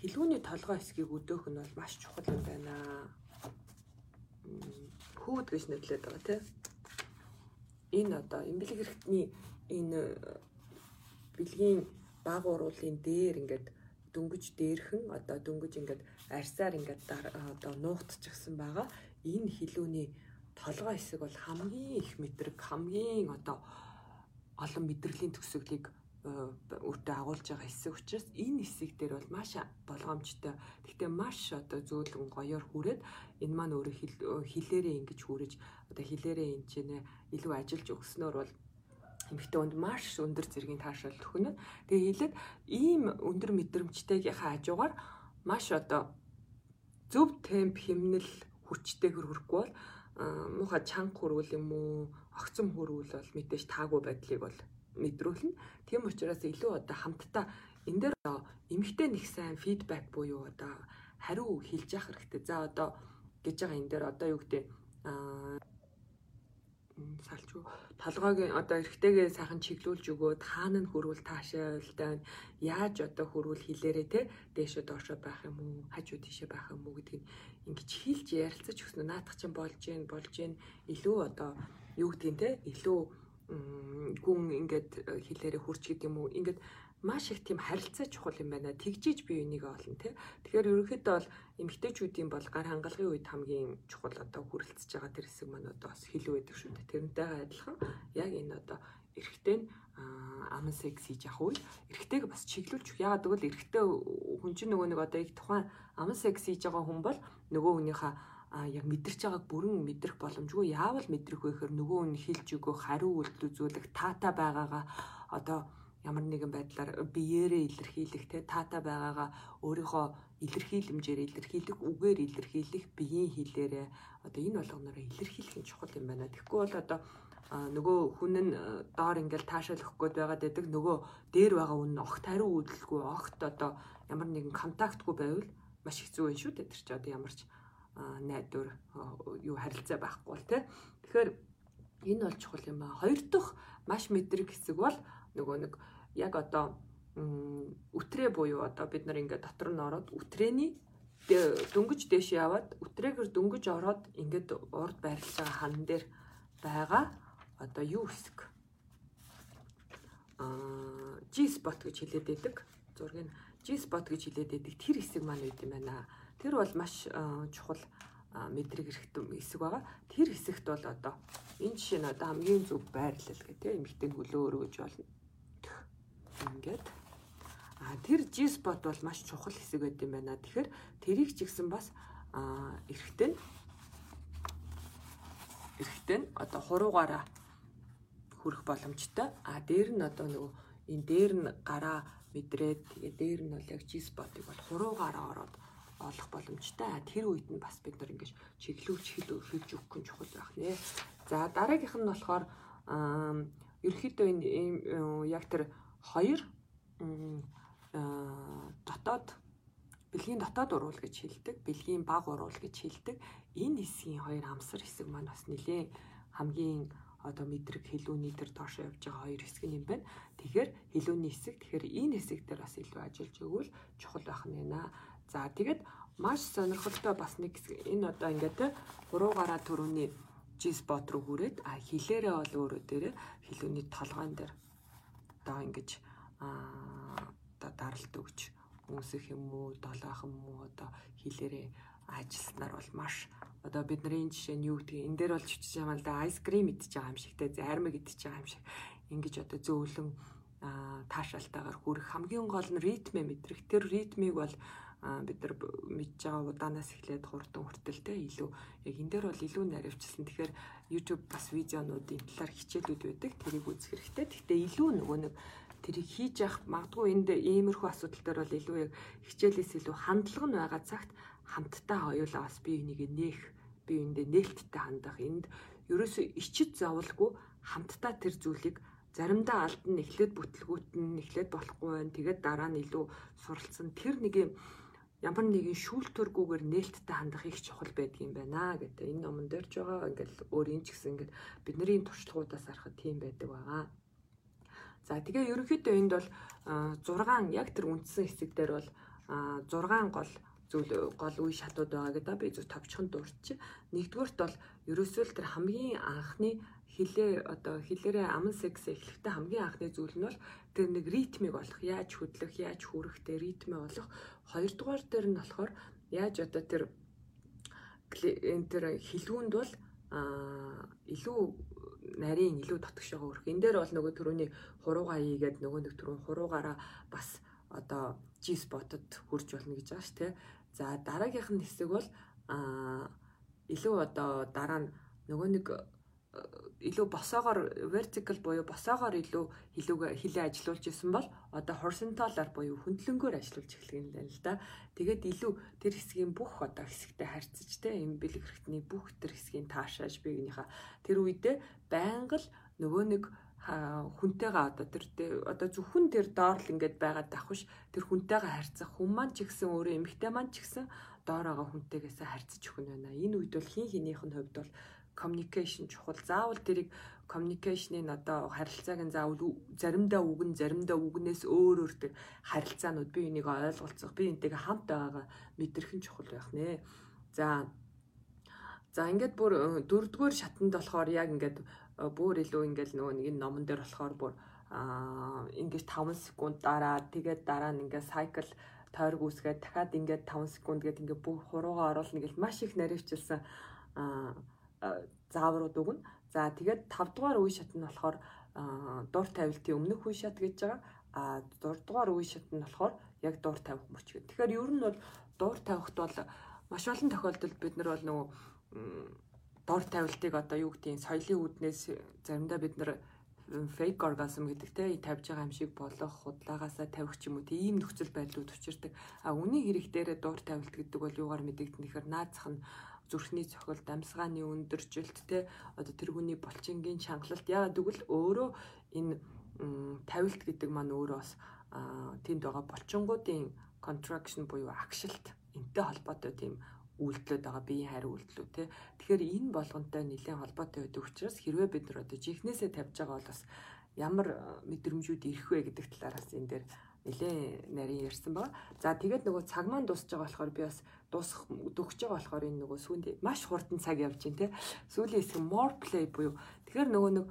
S1: Хилүүний толгой хэсгийг өдөөх нь бол маш чухал юм байна. Хүүд гэж нэрлэдэг байгаа тийм. Энэ одоо эмбэлэг хэрэгтний энэ бэлгийн баг уруулын дээр ингээд дөнгөж дээрхэн одоо дөнгөж ингээд арьсаар ингээд одоо нуугдчихсан байгаа. Энэ хилүүний толгой хэсэг бол хамгийн их мэдрэг хамгийн одоо олон мэдрэлийн төгсгөлийг өөртөө агуулж байгаа хэсэг учраас энэ хэсэг дээр бол маш болгоомжтой. Гэхдээ маш одоо зөөлөн гоёор хүрээд энэ маань өөрөө хилээрээ ингэж хүрэж одоо хилээрээ энэ ч нэ илүү ажиллаж өгснөөр бол эмэгтэй хүнд маш өндөр зэргийн таашаал төхнө. Тэгээ хэлээд ийм өндөр мэдрэмжтэйгийнхаа хажуугаар маш одоо зөв темп хэмнэл хүчтэйгэр хүрэхгүй бол муухай чанга хөрвөл юм уу огцом хөрвөл бол мэдээж таагүй байдлыг бол мэдрүүлнэ. Тийм учраас илүү одоо хамтдаа энэ дээр эмэгтэй нэг сайн фидбек буюу одоо хариу хэлж явах хэрэгтэй. За одоо гэж байгаа энэ дээр одоо юу гэдэг аа салчгүй толгойг одоо эргэтэйгээ сайхан чиглүүлж өгөөд хаана нь хөрвөл таашаалтай яаж одоо хөрвөл хилээрээ те дээшөө доошоо байх юм уу хажуу тийшээ байх юм уу гэдгийг ингэж хилж ярилцаж өгснө наадах чинь болж гин болж гин илүү одоо юу гэдгийг те илүү гүн ингээд хилээрээ хурч гэдэг юм уу ингээд маш их тийм харилцаа чухал юм байна. Тэгжиж би энийг олно тий. Тэгэхээр ерөнхийдөө бол эмгтээчүүдийн бол гар хангалгын үед хамгийн чухал одоо хүрэлцэж байгаа тэр хэсэг маань одоо бас хилүү байдаг шүү дээ. Тэрнтэйгээ адилхан яг энэ одоо эрэгтэй нь аман секс хийж явах үе эрэгтэйг бас чиглүүлж яагаад гэвэл эрэгтэй хүн чинь нөгөө нэг одоо их тухайн аман секс хийж байгаа хүн бол нөгөө хүнийхээ яг мэдэрч байгааг бүрэн мэдрэх боломжгүй яавал мэдрэх вэ гэхээр нөгөө хүн хэлж өгөх хариу үйлдэл үзүүлэх таата байгаагаа одоо ямар нэгэн байдлаар биеэрээ илэрхийлэх те таата байгаагаа өөрийнхөө илэрхийлэмжээр илэрхийлэх үгээр илэрхийлэх биеийн хилээрээ одоо энэ болгоноор илэрхийлэх нь чухал юм байна. Тэгэхгүй бол одоо нөгөө хүн нь доор ингээл таашаал өгөх гээд байгаад байдаг. Нөгөө дээр байгаа хүн нь огт хариу үйлдэлгүй огт одоо ямар нэгэн контактгүй байвал маш хэцүү байх шүү дээ. Тэр чи одоо ямар ч найдвар юу харилцаа байхгүй бол те. Тэгэхээр энэ бол чухал юм байна. Хоёр дахь маш мэдрэг хэсэг бол нөгөө нэг яг одоо үтрээ буюу одоо бид нар ингээд дотор нь ороод үтрээний дөнгөж дэш яваад үтрээгээр дөнгөж ороод ингээд урд байрлаж байгаа хан дээр байгаа одоо юу хэсэг аа G spot гэж хэлээд байдаг. Зургийг G spot гэж хэлээд байдаг. Тэр хэсэг маань үүд юм байна. Тэр бол маш чухал мэдрэг хэрэгтэй хэсэг байгаа. Тэр хэсэгт бол одоо энэ жишээ нь одоо хамгийн зөв байрлал гэх тийм эмэгтэй хөлөө өргөж болно ингээд а тэр G spot бол маш чухал хэсэг байд юм байна. Тэгэхээр тэрийг ч гэсэн бас а эрэхтэн эрэхтэн одоо хуруугаараа хүрэх боломжтой. А дээр нь одоо нөгөө энэ дээр нь гараа мэдрээд дээр нь бол яг G spot-ыг бол хуруугаараа ороод олох боломжтой. Тэр үед нь бас бид нар ингэж чиглүүлж хилж өгөх нь чухал байх нэ. За дараагийнх нь болохоор ерөөхдөө энэ яг тэр хоёр дотоод бэлгийн дотоод уруул гэж хэлдэг, бэлгийн баг уруул гэж хэлдэг. Энэ хэсгийн хоёр амсар хэсэг маань бас нэлээ хамгийн одоо мэдрэг хилүүний тэр доошо явж байгаа хоёр хэсэг юм байна. Тэгэхээр хилүүний хэсэг тэгэхээр энэ хэсэг дээр бас илүү ажиллаж өгвөл чухал байх нь байна. За тэгээд маш сонирхолтой бас нэг хэсэг энэ одоо ингээд те гуруугаараа төрөний G spot руу хүрээд а хилээрээ бол өөрөө дээр хилүүний толгойн дээр одоо ингэж одоо даралт өгч хүмүүсэх юм уу, долоох юм уу одоо хилээрээ ажилласнаар бол маш одоо бидний жишээ нь юу гэдгийг энэ дээр бол чичж байгаа л да айскрим идчихэж байгаа юм шиг те зармиг идчихэж байгаа юм шиг ингэж одоо зөөлөн таашаалтайгаар хүрэх хамгийн гол нь ритмэ мэдрэх тэр ритмийг бол бид нар мэдж байгаа удаанаас эхлээд хурдан хүртэлтэй илүү яг энэ дээр бол илүү наривчлсан. Тэгэхээр YouTube бас видеонуудын талаар хичээлүүд байдаг. Тэрийг үзэх хэрэгтэй. Гэхдээ илүү нөгөө нэг тэрийг хийж явах магадгүй энд иймэрхүү асуудал дээр бол илүү яг хичээлээс илүү хандлага нь байгаа цагт хамтдаа хоёулаа бас бие биенийг нээх бие биендээ нээлттэй хандах энд ерөөсөө ичид зовлгүй хамтдаа тэр зүйлийг заримдаа алдан эхлээд бүтлгүүт нь эхлээд болохгүй байна. Тэгээд дараа нь илүү суралцсан тэр нэг юм ямар нэгэн шүүлтүргүүгээр нээлттэй хандах их чухал байдгийн байна гэдэг. Энэ номон дээр ч байгаа ингээл өөрийн ч гэсэн ингээд бидний туршлагуудаас харахад тийм байдаг байгаа. За тэгээ ерөнхийдөө энд бол 6 яг тэр үндсэн хэсэг дээр бол 6 гол зүйл гол үе шатууд байгаа гэдэг би зөв товчхон дурч. Нэгдүгüрт бол ерөөсөө л тэр хамгийн анхны хилээ одоо хилээрээ аман секс эхлэхдээ хамгийн анхны зүйл нь бол тэр нэг ритмийг олох, яаж хөдлөх, яаж хүрэх, тэр ритмээ олох. Хоёрдугаар дээр нь болохоор яаж одоо тэр энэ тэр хилгүүнд бол илүү нарийн илүү татгшаага өрөх. Энэ дээр бол нөгөө төрөний хуруугаа ийгээд нөгөө нэг төрөө хуруугаараа бас одоо G spot-од хурж болно гэж байгаа ш тэ. За дараагийнх нь хэсэг бол а илүү одоо дараа нь нөгөө нэг илүү босоогоор vertical буюу босоогоор илүү хилүүгээ хилээ ажилуулж исэн бол одоо horizontal-аар буюу хөндлөнгөөр ажилуулж эхлэх юм байна л да. Тэгээд илүү тэр хэсгийн бүх одоо хэсэгтэй харьцаж те юм бэлэг хэрэгтний бүх тэр хэсгийн таашааж биенийхээ тэр үедээ байнга л нөгөө нэг хүнтэйгээ одоо тэр одоо зөвхөн тэр доор л ингээд байгаад давхш тэр хүнтэйгээ харьцах хүн маань ч гэсэн өөрөө эмэгтэй маань ч гэсэн доороогоо хүнтэйгээсээ харьцаж өгнө байна. Энэ үед бол хин хинийх нь хувьд бол communication чухал. Заавал тэрийг communication-ийн одоо харилцааг нь заавал заримдаа үгэн заримдаа үгнээс өөр өөр тэр харилцаанууд би энийг ойлголцох, би энтэйгээ хамт байгаагаа мэдрэх нь чухал байх нэ. За За ингээд бүр э, дөрөвдүгээр шатанд болохоор яг ингээд бүр илүү ингээд нөгөө нэг номон дээр болохоор бүр аа ингээд 5 секунд дараа тэгээд дараа нь ингээд cycle тойрог үүсгээд дахиад ингээд 5 секунд гээд ингээд бүх хуруугаа оруулна гэж маш их наривчилсан аа зааврууд өгнө. За тэгээд 5 дугаар үе шат нь болохоор дур тавилтын өмнөх үе шат гэж байгаа. А 6 дугаар үе шат нь болохоор яг дур тавих мөч гэдэг. Тэгэхээр ер нь бол дур тавихт бол маш олон тохиолдолд бид нар бол нөгөө дур тавилтыг одоо юу гэдгийг соёлын үүднээс заримдаа бид нар фейк оргазм гэдэг те тавьж байгаа юм шиг болох худлагаасаа тавих ч юм уу тийм нөхцөл байдлууд учирдаг. А үний хэрэг дээр дуур тавилт гэдэг бол юугаар мэдэгдэн гэхээр наацх нь зүрхний цохол, дамсгааны өндөржилт те одоо тэр хүний булчингийн чангалалт яагаад гэвэл өөрөө энэ тавилт гэдэг маань өөрөө бас тэнд байгаа булчингуудын contraction буюу агшилт энтэй холбоотой тийм үйлдэлүүд байгаа биеийн хариу үйлдэлүүд те тэгэхээр энэ болгонтой нэлээд холбоотой байдаг учраас хэрвээ бид нар одоо жихнээсээ тавьж байгаа бол бас ямар мэдрэмжүүд ирэх вэ гэдэг талаараас энэ дээр нэлээ нарийн ярьсан ба. За тэгээд нөгөө цаг маань дуусж байгаа болохоор би бас дуусах дөгч байгаа болохоор энэ нөгөө сүүнд маш хурдан цаг явж байна те. Сүүлийн хэсэг more play буюу тэгэхээр нөгөө нэг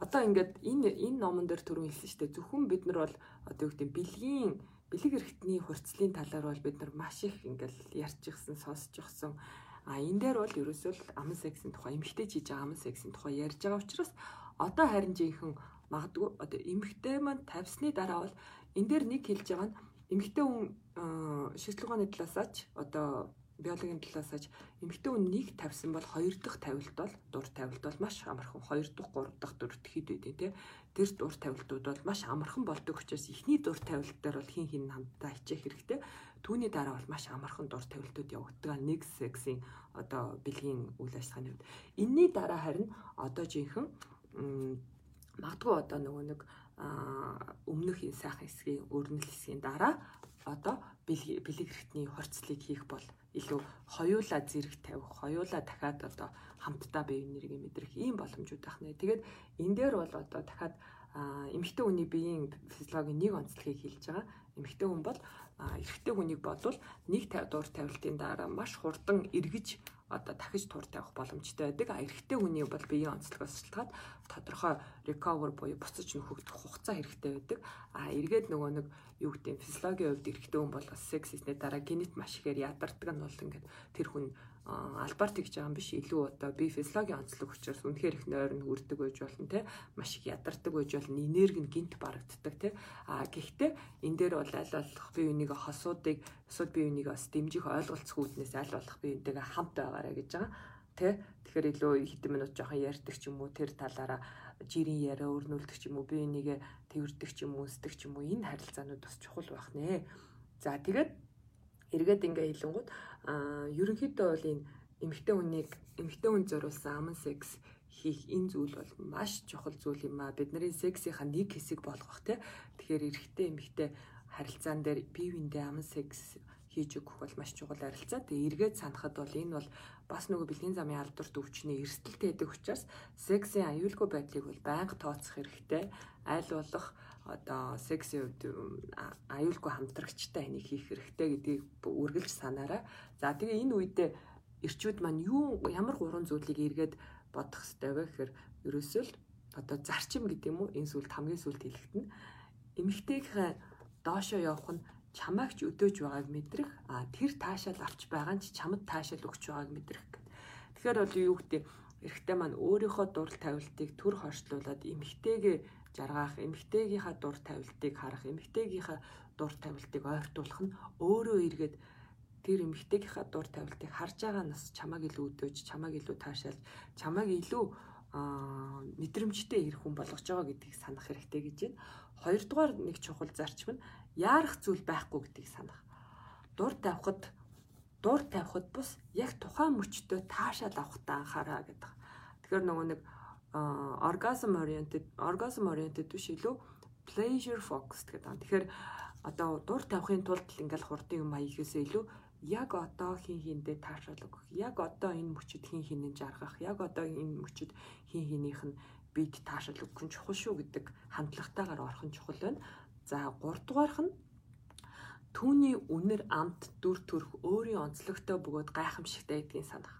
S1: одоо ингээд энэ энэ номон дээр түрүү хэлсэн шүү дээ. Зөвхөн бид нар бол одоо юу гэдэг бэлгийн бэлэг эрхтний хурцлын талаар бол бид нар маш их ингээл ярьж ирсэн, сонсож ирсэн. А энэ дээр бол ерөөсөө л аман сексийн тухай, эмэгтэй хийж байгаа аман сексийн тухай ярьж байгаа учраас одоо харин жинхэнэ магадгүй одоо эмэгтэй маань тавьсны дараа бол энэ дээр нэг хэлж байгаа нь эмэгтэй хүн шийдлэгөөний талаасаач одоо биологийн талаасаач эмэгтэй хүн нэг тавьсан бол хоёр дахь тавилт бол дур тавилт бол маш амархан хоёр дахь гурав дахь дөрөвт хэд байдیں۔ те тэр дур тавилтууд бол маш амархан болдог учраас эхний дур тавилт дээр бол хин хин хамтдаа хичээх хэрэгтэй. Түүний дараа бол маш амархан дур тавилтууд явагддаг. Нэг сексийн одоо бэлгийн үйл ажиллагааны үед. Энийний дараа харин одоо жинхэнэ магадгүй одоо нөгөө нэг өмнөх энэ сайхан хэсгийн өрнөл хэсгийн дараа одоо бэлэг хэрэгтний хорцлыг хийх бол илүү хоёулаа зэрэг тавих, хоёулаа дахиад одоо хамтдаа бие биенэрийг мэдрэх ийм боломжууд байх нэ. Тэгээд энэ дээр бол одоо дахиад эмэгтэй хүний биеийн физиологийн нэг онцлогийг хэлж байгаа. Эмэгтэй хүн бол эрэгтэй хүнийг бодвол нэг дуур тавилтын дараа маш хурдан эргэж одоо дахиж тур тавих боломжтой байдаг. А эрэгтэй хүний бол биеийн онцлогоос шалтгаад тодорхой recover буюу буцаж нөхөгдөх хугацаа хэрэгтэй байдаг. А эргээд нөгөө нэг юу гэдэг физиологийн хувьд эрэгтэй хүн бол секс хийсний дараа генет маш ихээр ядардаг нь бол ингээд тэр хүн альбарт гэж байгаа юм биш. Илүү одоо би физиологийн онцлог учраас үнэхээр их нойрон хүрдэг байж болно те. Маш их ядардаг байж болно. Энерги нь гинт барагддаг те. А гэхдээ энэ дээр бол аль болох би үнийг хосуудыг эсвэл би үнийг бас дэмжих ойлголцох үүднээс аль болох би үнтэйгээ хамт байгаарэ гэж байгаа те. Тэгэхээр илүү хэдэн минут жоохон ярьдаг ч юм уу тэр талаараа жирийн яриа өрнүүлдэг ч юм уу би энийгээ тэрвэрдэг ч юм уу өсдөг ч юм уу энэ харилцаанууд бас чухал байх нэ. За тэгээд эргээд ингээ хэлэнгууд ерөнхийдөө бол энэ эмэгтэй хүнийг эмэгтэй хүн зориулсан аман секс хийх энэ зүйл бол маш чухал зүйл юм а. Бидний сексийнхаа нэг хэсэг болгох те. Тэгэхээр эрэгтэй эмэгтэй харилцаан дээр бие биендээ аман секс хийж өгөх бол маш чухал харилцаа. Тэгээ эргээд санахад бол энэ бол бас нөгөө бэлгийн замын алдарт өвчний эрсдэлтэй байдаг учраас сексийн аюулгүй байдлыг бол байнга тооцох хэрэгтэй. Аль болох одоо хувьд аюулгүй хамтрагчтай энийг хийх хэрэгтэй гэдгийг үргэлж санаарай. За тэгээ энэ үедээ эрчүүд маань юу ямар гурван зүйлийг эргээд бодох хэрэгтэй вэ гэхээр ерөөсөө л одоо зарчим гэдэг юм уу энэ сүлд хамгийн сүлд хэлэхэд нь эмэгтэйгийнхээ доошоо явах нь чамайг ч өдөөж байгааг мэдрэх а тэр таашаал авч байгаа нь ч чамд таашаал өгч байгааг мэдрэх гэдэг. Тэгэхээр бол юу гэдэг эрэгтэй маань өөрийнхөө дур тавилтыг төр хоршлуулад эмэгтэйгээ жаргаах, эмэгтэйгийнхаа дур тавилтыг харах, эмэгтэйгийнхаа дур тавилтыг ойртуулах нь өөрөө эргээд тэр эмэгтэйгийнхаа дур тавилтыг харж байгаа нас чамайг илүү өдөөж, чамайг илүү таашаалж, чамайг илүү аа мэдрэмжтэй ирэх хүн болгож байгаа гэдгийг санах хэрэгтэй гэж байна. Хоёрдугаар нэг чухал зарчим нь яарах зүйл байхгүй гэдгийг санах. Дур тавихад дур тавихад бус яг тухайн мөчтөө таашаал авахтаа анхаараа гэдэг. Тэгэхээр нөгөө нэг orgasm oriented orgasm oriented биш илүү pleasure focused гэдэг. Тэгэхээр одоо дур тавихын тулд ингээл хурдан юм аяхээсээ илүү яг одоо хин хиндээ таашаал өгөх. Яг одоо энэ мөчөд хин хинэн жаргах. Яг одоо энэ мөчөд хин хинийх нь бид таашаал өгөх нь чухал шүү гэдэг хандлагатаагаар орох нь чухал байна. За 3 дугаарх нь түүний үнэр амт дүр төрх өөрийн онцлогтой бөгөөд гайхамшигтай гэдгийг санах.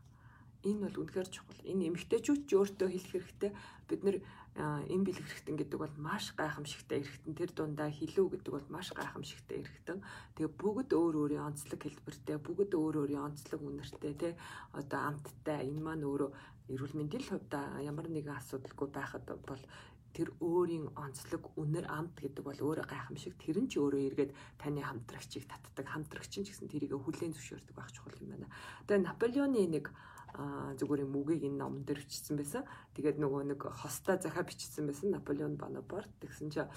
S1: Энэ бол үнэхээр чухал. Энэ эмгтээчүүд ч өөртөө хэлэх хэрэгтэй. Бид нэр эм бэлэг хэрэгтэн гэдэг бол маш гайхамшигтай эргэтэн. Тэр дундаа хилүү гэдэг бол маш гайхамшигтай эргэтэн. Тэгээ бүгд өөр өөрийн онцлог хэлбэртэй, бүгд өөр өөрийн онцлог үнэртэй тий. Одоо амттай энэ маань өөрөө эрүүл мэндийн хувьд ямар нэгэн асуудалгүй байхад бол тэр өөрийн онцлог үнэр амт гэдэг бол өөрөө гайхамшиг тэр нь ч өөрөө эргээд таны хамтрагчийг татдаг хамтрагч нь ч гэсэн тэрийг хүлээн зөвшөөрдөг байх чухал юм байна. Тэгээ Наполеоны нэг зүгээр юм үгийг энэ номон дээр бичсэн байсан. Тэгээд нөгөө нэг хостой захаа бичсэн байсан Наполеон Бонапарт тэгсэн чинь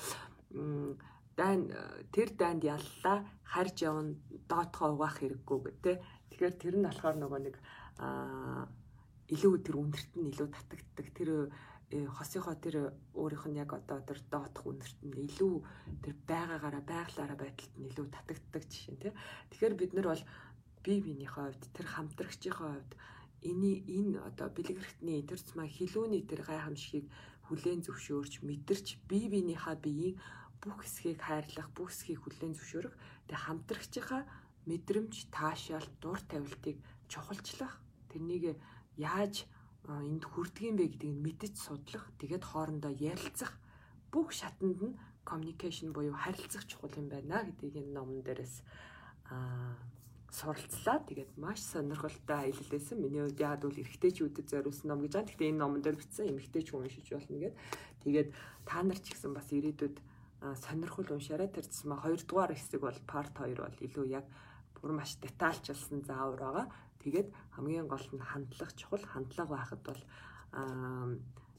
S1: дайн тэр дайнд яллаа харж явна доотхоо угаах хэрэггүй гэдэг. Тэгэхээр тэр нь болохоор нөгөө нэг илүү тэр үндэрт нь илүү татагддаг. Тэр Э, хосынхоо тэр өөрийнх нь яг одоо тэр доотх үнэрт нь илүү тэр байгаагаараа байглаараа байдалд нь илүү татагддаг жишээ тий. Тэгэхээр бид нар бол бие биенийхээ хувьд тэр хамтрагчийнхаа хувьд эний энэ одоо бэлгэрхтний тэр цмаа хилүүний тэр гайхамшигыг хүлээн зөвшөөрч мэдэрч бие биенийхээ биеийн бүх хэсгийг хайрлах, бүх хэсгийг хүлээн зөвшөөрөх, тэг хамтрагчийнхаа мэдрэмж, таашаал, дур тавилтыг чухалчлах, тэрнийг яаж энд хүрдэг юм бэ гэдгийг мэдэж судлах, тэгээд хоорондоо ярилцах бүх шатанд нь communication буюу харилцах чухал юм байна гэдгийг энэ номон дээрээс аа суралцлаа. Тэгээд маш сонирхолтой аялалсэн. Миний хувьд яад бол эрэгтэйчүүдэд зориулсан ном гэж байна. Гэхдээ энэ номон дээр бичсэн эмэгтэйч хүн уншиж болно гэд. Тэгээд та нар ч гэсэн бас ирээдүйд сонирхол уншаарай. Тэр зэсмэ 2 дугаар хэсэг бол part 2 бол илүү яг бүр маш детальчилсан заавар байгаа. Тэгээд хамгийн гол нь хандлага чухал хандлага байхад бол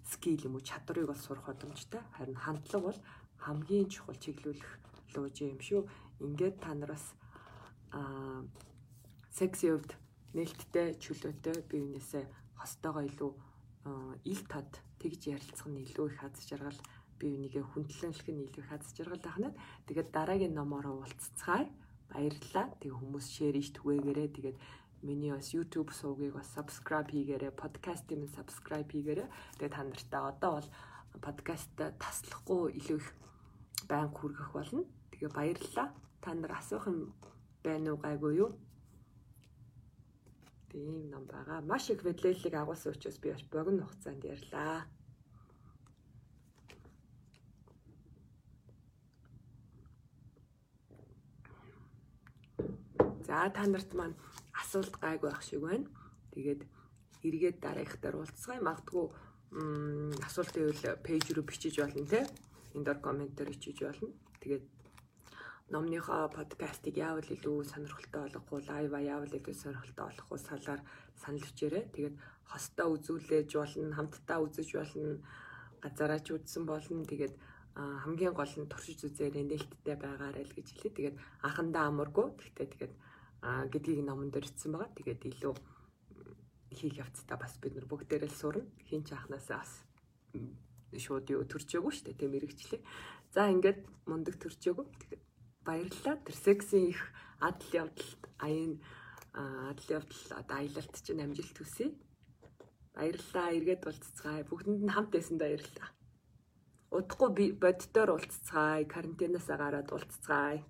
S1: скил юм уу чадварыг бол сурах боломжтой. Харин хандлага бол хамгийн чухал чиглүүлэх лууж юм шүү. Ингээд та нараас аа секси хувьд нээлттэй чөлөөтэй биенээсээ хостойгоо илүү ил тод тэгж ярилцах нь илүү их аз жаргал бие бинийгээ хүндлэнлэх нь илүү их аз жаргал ахнаа. Тэгээд дараагийн номороо уулзцгаая. Баярлалаа. Тэгээ хүмүүс шеэр ич түгээгээрээ тэгээд миний бас YouTube сувгийг бас subscribe хийгээрэй, подкастыг минь subscribe хийгээрэй. Тэгээ та нартай одоо бол подкаст таслахгүй илүү их байнга хүргэх болно. Тэгээ баярлалаа. Та нар асуух юм байна уу гайгүй юу? Тийм ном байгаа. Маш их мэдлэлийг агуулсан учраас би бас богино хугацаанд ярьлаа. За та нарт маань асуулт гайгүй байх шиг байна. Тэгээд эргээд дараагийнхаар уулзгай магадгүй асуултын үйл пэйж рүү бичиж болно те. Энд дор комментээр бичиж болно. Тэгээд номныхоо подкастыг яавал илүү сонирхолтой болгох уу, лайва яавал илүү сонирхолтой болгох уу салаар санал бичээрэй. Тэгээд хостоо үзүүлээж болно, хамтдаа үзэж болно. газараа ч үдсэн болно. Тэгээд хамгийн гол нь туршиж үзээрэй нээлттэй байгаарай л гэж хэлээ. Тэгээд анхандаа амаргүй. Тэгтээ тэгээд гэдгийг номон дээр бичсэн байгаа. Тэгээд илүү хийх явцдаа бас бид нар бүгдээрээ л сурна. Хин ч анханасаа бас шууд юу төрчөөгүй шүү дээ. Тэ мэрэгчлээ. За ингээд мундаг төрчөөгүй. Тэгээд баярлалаа. Тэр сексийн их адал явдалд аян адал явдал одоо аялалт чинь амжилт хүсье. Баярлалаа. Эргээд уулзцгаая. Бүгдэнд нь хамт байсан баярлалаа. Удахгүй боддоор уулзцгаая. Карантинаас гараад уулзцгаая.